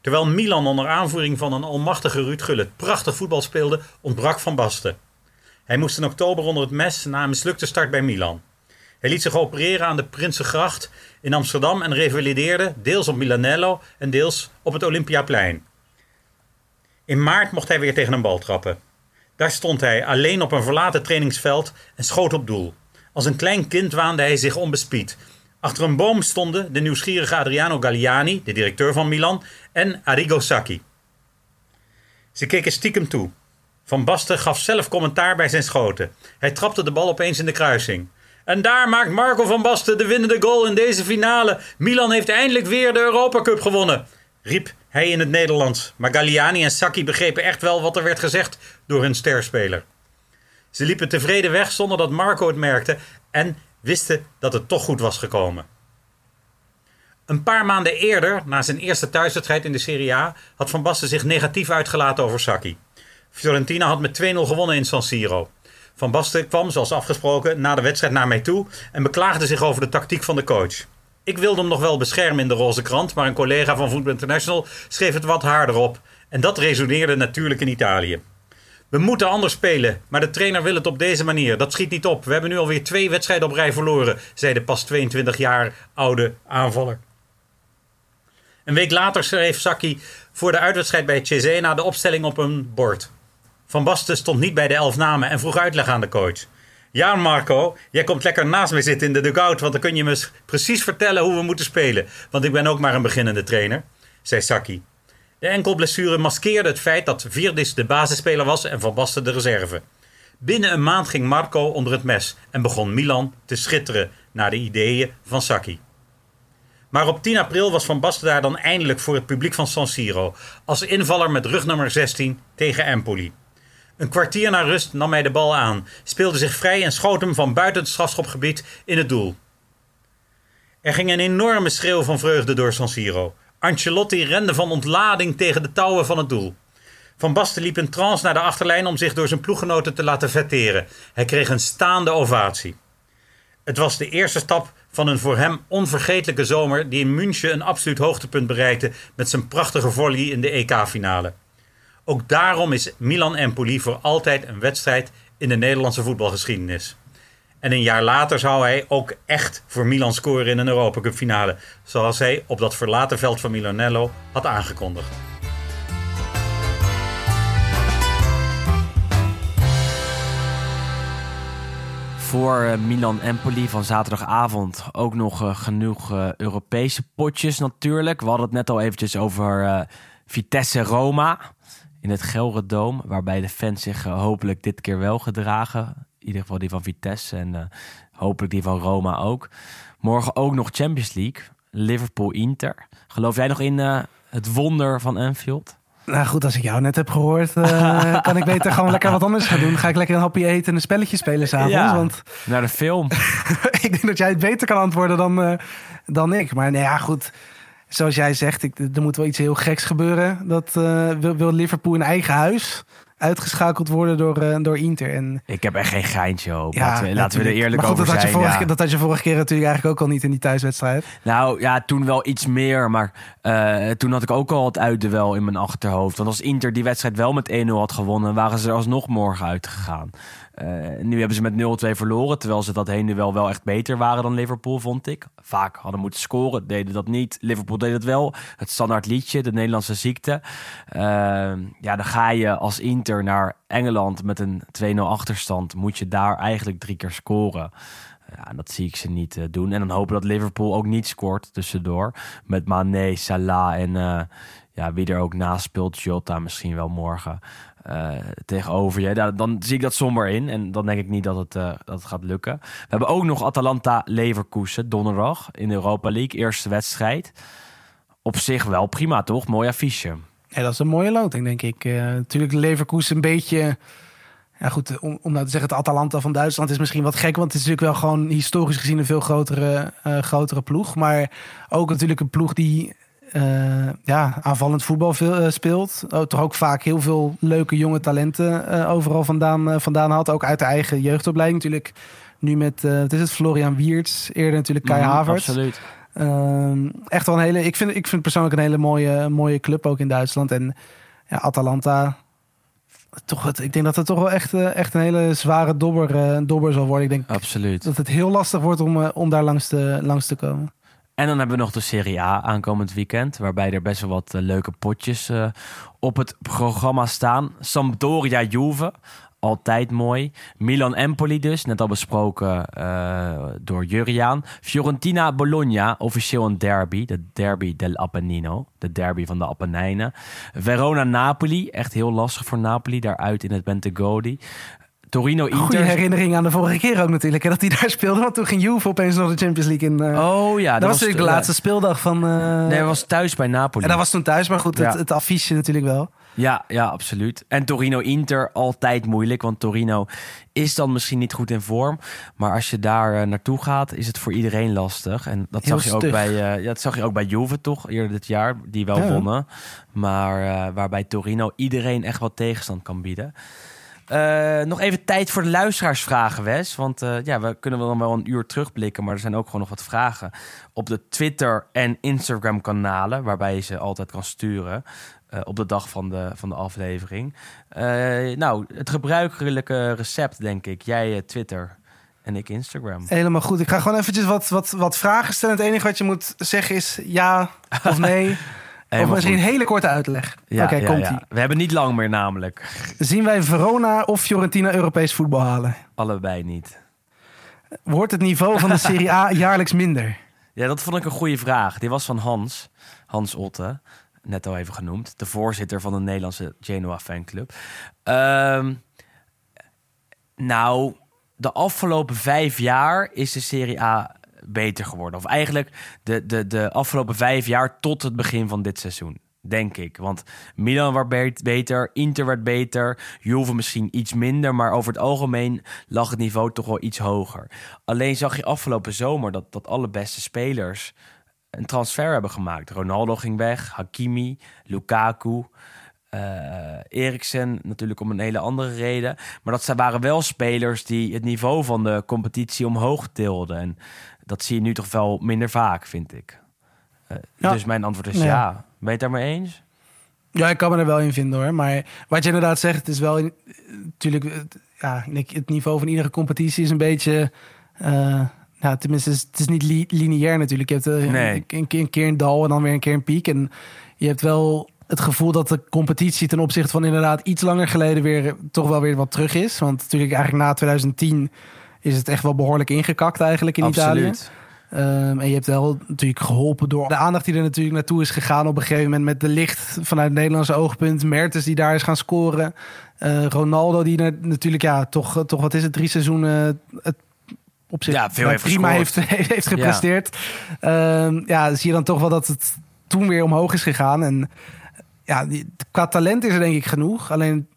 Terwijl Milan onder aanvoering van een almachtige Ruud Gullit prachtig voetbal speelde, ontbrak Van Basten. Hij moest in oktober onder het mes na een mislukte start bij Milan. Hij liet zich opereren aan de Prinsengracht in Amsterdam en revalideerde deels op Milanello en deels op het Olympiaplein. In maart mocht hij weer tegen een bal trappen. Daar stond hij alleen op een verlaten trainingsveld en schoot op doel. Als een klein kind waande hij zich onbespied. Achter een boom stonden de nieuwsgierige Adriano Galliani, de directeur van Milan, en Arrigo Sacchi. Ze keken stiekem toe. Van Basten gaf zelf commentaar bij zijn schoten. Hij trapte de bal opeens in de kruising. En daar maakt Marco van Basten de winnende goal in deze finale. Milan heeft eindelijk weer de Europa Cup gewonnen, riep hij in het Nederlands. Maar Galliani en Sacchi begrepen echt wel wat er werd gezegd door hun sterspeler. Ze liepen tevreden weg zonder dat Marco het merkte en wisten dat het toch goed was gekomen. Een paar maanden eerder, na zijn eerste thuiswedstrijd in de Serie A, had Van Basten zich negatief uitgelaten over Sacchi. Fiorentina had met 2-0 gewonnen in San Siro. Van Basten kwam, zoals afgesproken, na de wedstrijd naar mij toe en beklaagde zich over de tactiek van de coach. Ik wilde hem nog wel beschermen in de roze krant, maar een collega van Football International schreef het wat harder op. En dat resoneerde natuurlijk in Italië. We moeten anders spelen, maar de trainer wil het op deze manier. Dat schiet niet op. We hebben nu alweer twee wedstrijden op rij verloren, zei de pas 22 jaar oude aanvaller. Een week later schreef Saki voor de uitwedstrijd bij Cesena de opstelling op een bord. Van Basten stond niet bij de elf namen en vroeg uitleg aan de coach. Ja, Marco, jij komt lekker naast me zitten in de dugout, want dan kun je me precies vertellen hoe we moeten spelen. Want ik ben ook maar een beginnende trainer, zei Saki. De enkelblessure maskeerde het feit dat Virdis de basisspeler was en Van Basten de reserve. Binnen een maand ging Marco onder het mes en begon Milan te schitteren naar de ideeën van Saki. Maar op 10 april was Van Basten daar dan eindelijk voor het publiek van San Siro als invaller met rugnummer 16 tegen Empoli. Een kwartier na rust nam hij de bal aan, speelde zich vrij en schoot hem van buiten het strafschopgebied in het doel. Er ging een enorme schreeuw van vreugde door San Siro. Ancelotti rende van ontlading tegen de touwen van het doel. Van Basten liep in trance naar de achterlijn om zich door zijn ploeggenoten te laten vetteren. Hij kreeg een staande ovatie. Het was de eerste stap van een voor hem onvergetelijke zomer die in München een absoluut hoogtepunt bereikte met zijn prachtige volley in de EK-finale. Ook daarom is Milan-Empoli voor altijd een wedstrijd in de Nederlandse voetbalgeschiedenis. En een jaar later zou hij ook echt voor Milan scoren in een Europa Cup finale, zoals hij op dat verlaten veld van Milanello had aangekondigd. Voor eh, Milan-Empoli van zaterdagavond ook nog eh, genoeg eh, Europese potjes natuurlijk. We hadden het net al eventjes over eh, Vitesse-Roma in het Gelredoom. Waarbij de fans zich eh, hopelijk dit keer wel gedragen. In ieder geval die van Vitesse en eh, hopelijk die van Roma ook. Morgen ook nog Champions League. Liverpool-Inter. Geloof jij nog in eh, het wonder van Anfield? Nou goed, als ik jou net heb gehoord, eh, *laughs* kan ik beter gewoon lekker wat anders gaan doen. Ga ik lekker een hapje eten en een spelletje spelen s'avonds. Want Naar de film. *laughs* ik denk dat jij het beter kan antwoorden dan, dan ik. Maar nee, ja, goed. Zoals jij zegt, ik, er moet wel iets heel geks gebeuren. Dat eh, wil, wil Liverpool in eigen huis uitgeschakeld worden door, eh, door Inter. En Ik heb echt geen geintje op. ja, laten we, laten we er eerlijk maar goed, over dat had. Je vorige, ja. keer- dat had je vorige keer natuurlijk eigenlijk ook al niet in die thuiswedstrijd. Nou ja, toen wel iets meer. Maar eh, toen had ik ook al het uitduel in mijn achterhoofd. Want als Inter die wedstrijd wel met 1-0 had gewonnen, waren ze er alsnog morgen uitgegaan. Eh, nu hebben ze met 0-2 verloren. Terwijl ze dat heen wel wel echt beter waren dan Liverpool, vond ik. Vaak hadden moeten scoren, deden dat niet. Liverpool deed het wel. Het standaard liedje, de Nederlandse ziekte. Eh, ja, dan ga je als Inter naar Engeland met een 2-0 achterstand. Moet je daar eigenlijk drie keer scoren. Ja, dat zie ik ze niet eh, doen. En dan hopen dat Liverpool ook niet scoort tussendoor. Met Mane, Salah en eh, ja, wie er ook naast speelt. Jota misschien wel morgen eh, tegenover je. Dan zie ik dat somber in. En dan denk ik niet dat het, eh, dat het gaat lukken. We hebben ook nog Atalanta-Leverkusen donderdag in de Europa League. Eerste wedstrijd. Op zich wel prima, toch? Mooi affiche. Ja, dat is een mooie loting, denk ik. Eh, natuurlijk Leverkusen een beetje... Ja goed, om, om nou te zeggen, het Atalanta van Duitsland is misschien wat gek. Want het is natuurlijk wel gewoon historisch gezien een veel grotere, grotere ploeg. Maar ook natuurlijk een ploeg die eh, ja, aanvallend voetbal veel, eh, speelt. Oh, toch ook vaak heel veel leuke jonge talenten eh, overal vandaan, vandaan had. Ook uit de eigen jeugdopleiding natuurlijk. Nu met, wat is het, Florian Wiertz. Eerder natuurlijk Kai Mhm, Havertz. Absoluut. Ehm, echt wel een hele. Ik vind, ik vind persoonlijk een hele mooie, mooie club ook in Duitsland. En ja, Atalanta. Toch het, ik denk dat het toch wel echt, echt een hele zware dobber, dobber zal worden. Ik denk Absoluut. dat het heel lastig wordt om, om daar langs te, langs te komen. En dan hebben we nog de Serie A aankomend weekend. Waarbij er best wel wat eh, leuke potjes eh, op het programma staan. Sampdoria Juve. Altijd mooi. Milan Empoli dus, net al besproken eh, door Juriaan. Fiorentina Bologna, officieel een derby. De derby del Appennino. De derby van de Apennijnen. Verona Napoli, echt heel lastig voor Napoli. Daaruit in het Bentegodi. Torino Goede Inter. herinnering aan de vorige keer ook natuurlijk. Hè, dat hij daar speelde. Want toen ging Juve opeens nog de Champions League in. eh, Oh ja, dat, was natuurlijk de laatste speeldag van. eh, Nee, dat was thuis bij Napoli. en dat was toen thuis. Maar goed, het, Ja. het affiche natuurlijk wel. Ja, ja, absoluut. En Torino-Inter altijd moeilijk, want Torino is dan misschien niet goed in vorm. Maar als je daar eh, naartoe gaat, is het voor iedereen lastig. En dat Heel zag, je ook stug. bij, eh, ja, dat zag je ook bij Juve toch, eerder dit jaar, die wel Ja. wonnen. Maar eh, waarbij Torino iedereen echt wat tegenstand kan bieden. Eh, nog even tijd voor de luisteraarsvragen, Wes. Want eh, ja, we kunnen wel dan wel een uur terugblikken, maar er zijn ook gewoon nog wat vragen op de Twitter en Instagram kanalen, waarbij je ze altijd kan sturen. eh, op de dag van de, van de aflevering. Nou, het gebruikelijke recept, denk ik. Jij Twitter en ik Instagram. Helemaal goed. Ik ga gewoon eventjes wat, wat, wat vragen stellen. Het enige wat je moet zeggen is ja of nee. *laughs* of misschien een hele korte uitleg. Ja, Oké, ja, komt-ie. ja. We hebben niet lang meer namelijk. Zien wij Verona of Fiorentina Europees voetbal halen? Allebei niet. Wordt het niveau van de *laughs* Serie A jaarlijks minder? Ja, dat vond ik een goede vraag. Die was van Hans, Hans Otte, net al even genoemd. De voorzitter van de Nederlandse Genoa fanclub. Ehm, nou, de afgelopen vijf jaar is de Serie A beter geworden. Of eigenlijk de, de, de afgelopen vijf jaar tot het begin van dit seizoen. Denk ik. Want Milan werd be- beter, Inter werd beter, Juve misschien iets minder. Maar over het algemeen lag het niveau toch wel iets hoger. Alleen zag je afgelopen zomer dat, dat alle beste spelers een transfer hebben gemaakt. Ronaldo ging weg, Hakimi, Lukaku, eh Eriksen natuurlijk om een hele andere reden. Maar dat waren wel spelers die het niveau van de competitie omhoog tilden. En dat zie je nu toch wel minder vaak, vind ik. Eh, Ja. Dus mijn antwoord is Ja. ja. Ben je het daarmee eens? Ja, ik kan me er wel in vinden hoor. Maar wat je inderdaad zegt, het is wel in- natuurlijk. Ja, het niveau van iedere competitie is een beetje. eh, ja, tenminste, het is, niet li- lineair natuurlijk. Je hebt eh, Nee. een, een keer, een dal en dan weer een keer een piek. En je hebt wel het gevoel dat de competitie ten opzichte van inderdaad iets langer geleden weer toch wel weer wat terug is. Want natuurlijk eigenlijk na 2010 is het echt wel behoorlijk ingekakt eigenlijk in Italië. Absoluut. Ehm, en je hebt wel natuurlijk geholpen door de aandacht die er natuurlijk naartoe is gegaan op een gegeven moment met de licht vanuit het Nederlandse oogpunt. Mertens die daar is gaan scoren. Eh, Ronaldo die na- natuurlijk ja, toch, toch wat is het, drie seizoenen het op zich Ja, veel heeft prima *laughs* heeft, heeft gepresteerd. Ja. ja, zie je dan toch wel dat het toen weer omhoog is gegaan. En ja, die, qua talent is er denk ik genoeg. Alleen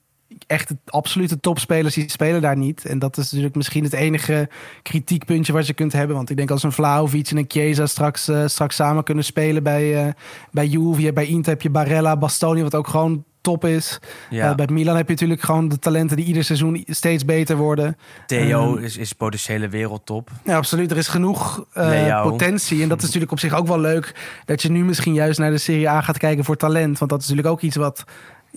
echt absolute topspelers die spelen daar niet. En dat is natuurlijk misschien het enige kritiekpuntje wat je kunt hebben. Want ik denk als een Vlaovic en een Chiesa straks, eh, straks samen kunnen spelen bij, eh bij Juve. Bij Inter heb je Barella, Bastoni, wat ook gewoon top is. Ja. Eh, bij Milan heb je natuurlijk gewoon de talenten die ieder seizoen steeds beter worden. Theo Ehm, is, is potentiële wereldtop. Ja, absoluut. Er is genoeg potentie. En dat is natuurlijk op zich ook wel leuk. Dat je nu misschien juist naar de Serie A gaat kijken voor talent. Want dat is natuurlijk ook iets wat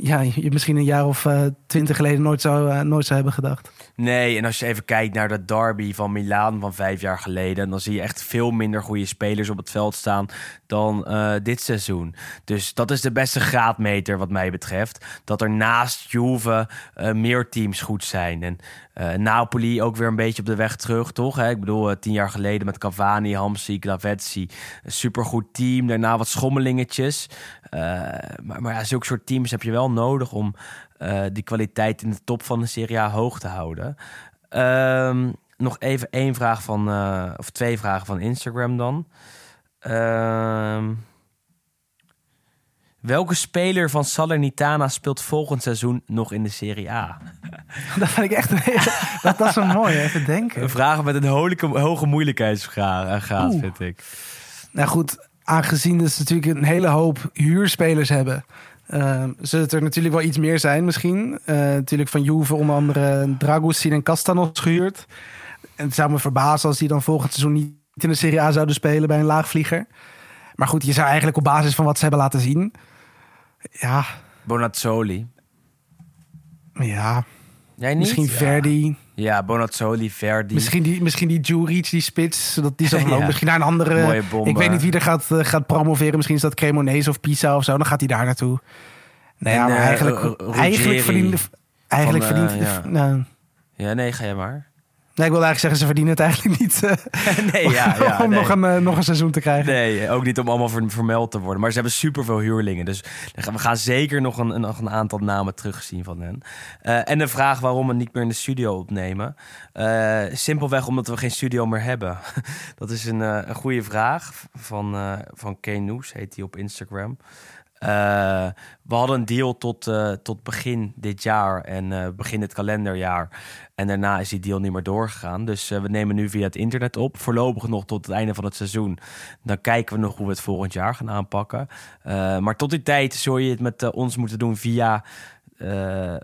ja, je misschien een jaar of eh, twintig geleden nooit zou, eh, nooit zou hebben gedacht. Nee, en als je even kijkt naar de derby van Milaan van vijf jaar geleden, dan zie je echt veel minder goede spelers op het veld staan dan eh, dit seizoen. Dus dat is de beste graadmeter wat mij betreft. Dat er naast Juve meer teams goed zijn. En eh, Napoli ook weer een beetje op de weg terug, toch? Hè? Ik bedoel, eh, tien jaar geleden met Cavani, Hamsi. Een supergoed team. Daarna wat schommelingetjes. Eh, maar, maar ja, zulke soort teams heb je wel nodig om die kwaliteit in de top van de Serie A hoog te houden. Ehm, nog even één vraag van, of twee vragen van Instagram dan. Ehm, welke speler van Salernitana speelt volgend seizoen nog in de Serie A? *laughs* Dat vind ik echt een dat, dat is een mooi. Even denken. Een vraag met een hoge, hoge moeilijkheidsgraad, Oeh. vind ik. Nou goed, aangezien ze natuurlijk een hele hoop huurspelers hebben... eh, zullen het er natuurlijk wel iets meer zijn misschien. Eh, natuurlijk van Juve onder andere Dragusin en Castanos gehuurd. En het zou me verbazen als die dan volgend seizoen niet in de Serie A zouden spelen bij een laagvlieger. Maar goed, je zou eigenlijk op basis van wat ze hebben laten zien... Ja, Bonazzoli. ja Jij niet? misschien Ja. Verdi... Ja, Bonazzoli, Verdi. Misschien die, misschien die Djuric, die spits. Dat die *laughs* zo Ja. misschien naar een andere. Mooie. Ik weet niet wie er gaat, eh, gaat promoveren. Misschien is dat Cremonese of Pisa of zo. Dan gaat hij daar naartoe. Nou ja, En, maar eh, eigenlijk, Ru- eigenlijk Ruggieri verdient. Eigenlijk eh, verdient. ja. nou, Ja, nee, ga jij maar. Nee, ik wilde eigenlijk zeggen, ze verdienen het eigenlijk niet. eh, *laughs* nee, ja, ja, om nee. nog, een, eh, nog een seizoen te krijgen. Nee, ook niet om allemaal ver- vermeld te worden. Maar ze hebben superveel huurlingen. Dus we gaan zeker nog een, een, nog een aantal namen terugzien van hen. Eh, en de vraag waarom we niet meer in de studio opnemen. Simpelweg omdat we geen studio meer hebben. *laughs* Dat is een, een goede vraag van, van Kane Noes, heet hij op Instagram. Eh, we hadden een deal tot, eh, tot begin dit jaar en eh, begin het kalenderjaar. En daarna is die deal niet meer doorgegaan. Dus we nemen nu via het internet op. Voorlopig nog tot het einde van het seizoen. Dan kijken we nog hoe we het volgend jaar gaan aanpakken. Maar tot die tijd zul je het met ons moeten doen via...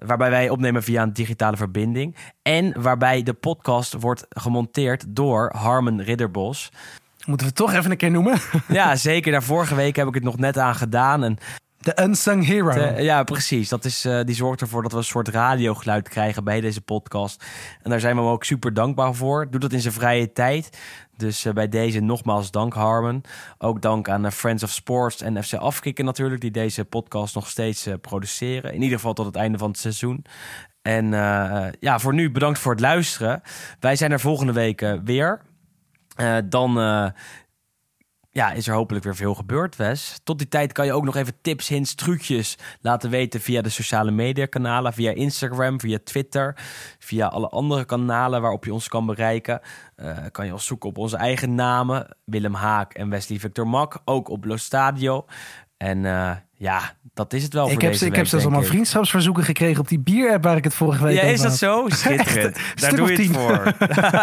waarbij wij opnemen via een digitale verbinding. En waarbij de podcast wordt gemonteerd door Harmen Ridderbos. Moeten we toch even een keer noemen? *laughs* Ja, zeker. Daar vorige week heb ik het nog net aan gedaan. En De unsung hero. Ja, precies. Dat is, eh, die zorgt ervoor dat we een soort radiogeluid krijgen bij deze podcast. En daar zijn we hem ook super dankbaar voor. Doet dat in zijn vrije tijd. Dus eh, bij deze nogmaals dank Harmon. Ook dank aan eh, Friends of Sports en FC Afkikken natuurlijk... die deze podcast nog steeds produceren. In ieder geval tot het einde van het seizoen. En ja, voor nu bedankt voor het luisteren. Wij zijn er volgende week weer. Eh, dan eh, ja, is er hopelijk weer veel gebeurd, Wes. Tot die tijd kan je ook nog even tips, hints, trucjes laten weten via de sociale media kanalen, via Instagram, via Twitter, via alle andere kanalen waarop je ons kan bereiken. Eh, kan je ons zoeken op onze eigen namen, Willem Haak en Wesley Victor Mak, ook op Lo Stadio. En eh, ja, dat is het wel ik voor heb, deze ik week, heb zelfs allemaal ik. vriendschapsverzoeken gekregen op die bier-app waar ik het vorige week Ja, over is dat zo? *laughs* Schitterend. Daar doe je het voor.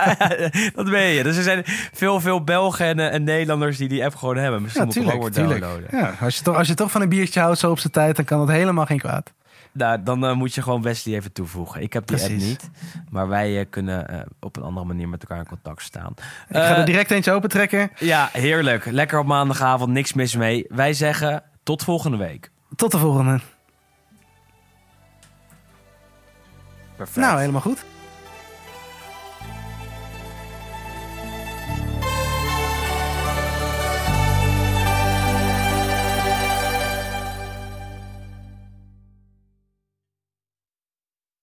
*laughs* dat ben je. Dus er zijn veel, veel Belgen en, eh, en Nederlanders die die app gewoon hebben. Misschien Ja, moet tuurlijk. tuurlijk. downloaden. Ja, als, je toch, als je toch van een biertje houdt zo op zijn tijd, dan kan dat helemaal geen kwaad. Nou, dan eh, moet je gewoon Wesley even toevoegen. Ik heb die app niet. Maar wij eh, kunnen eh, op een andere manier met elkaar in contact staan. Ik ga er direct eentje opentrekken. Ja, heerlijk. Lekker op maandagavond. Niks mis mee. Wij zeggen tot volgende week. Tot de volgende. Perfect. Nou, helemaal goed.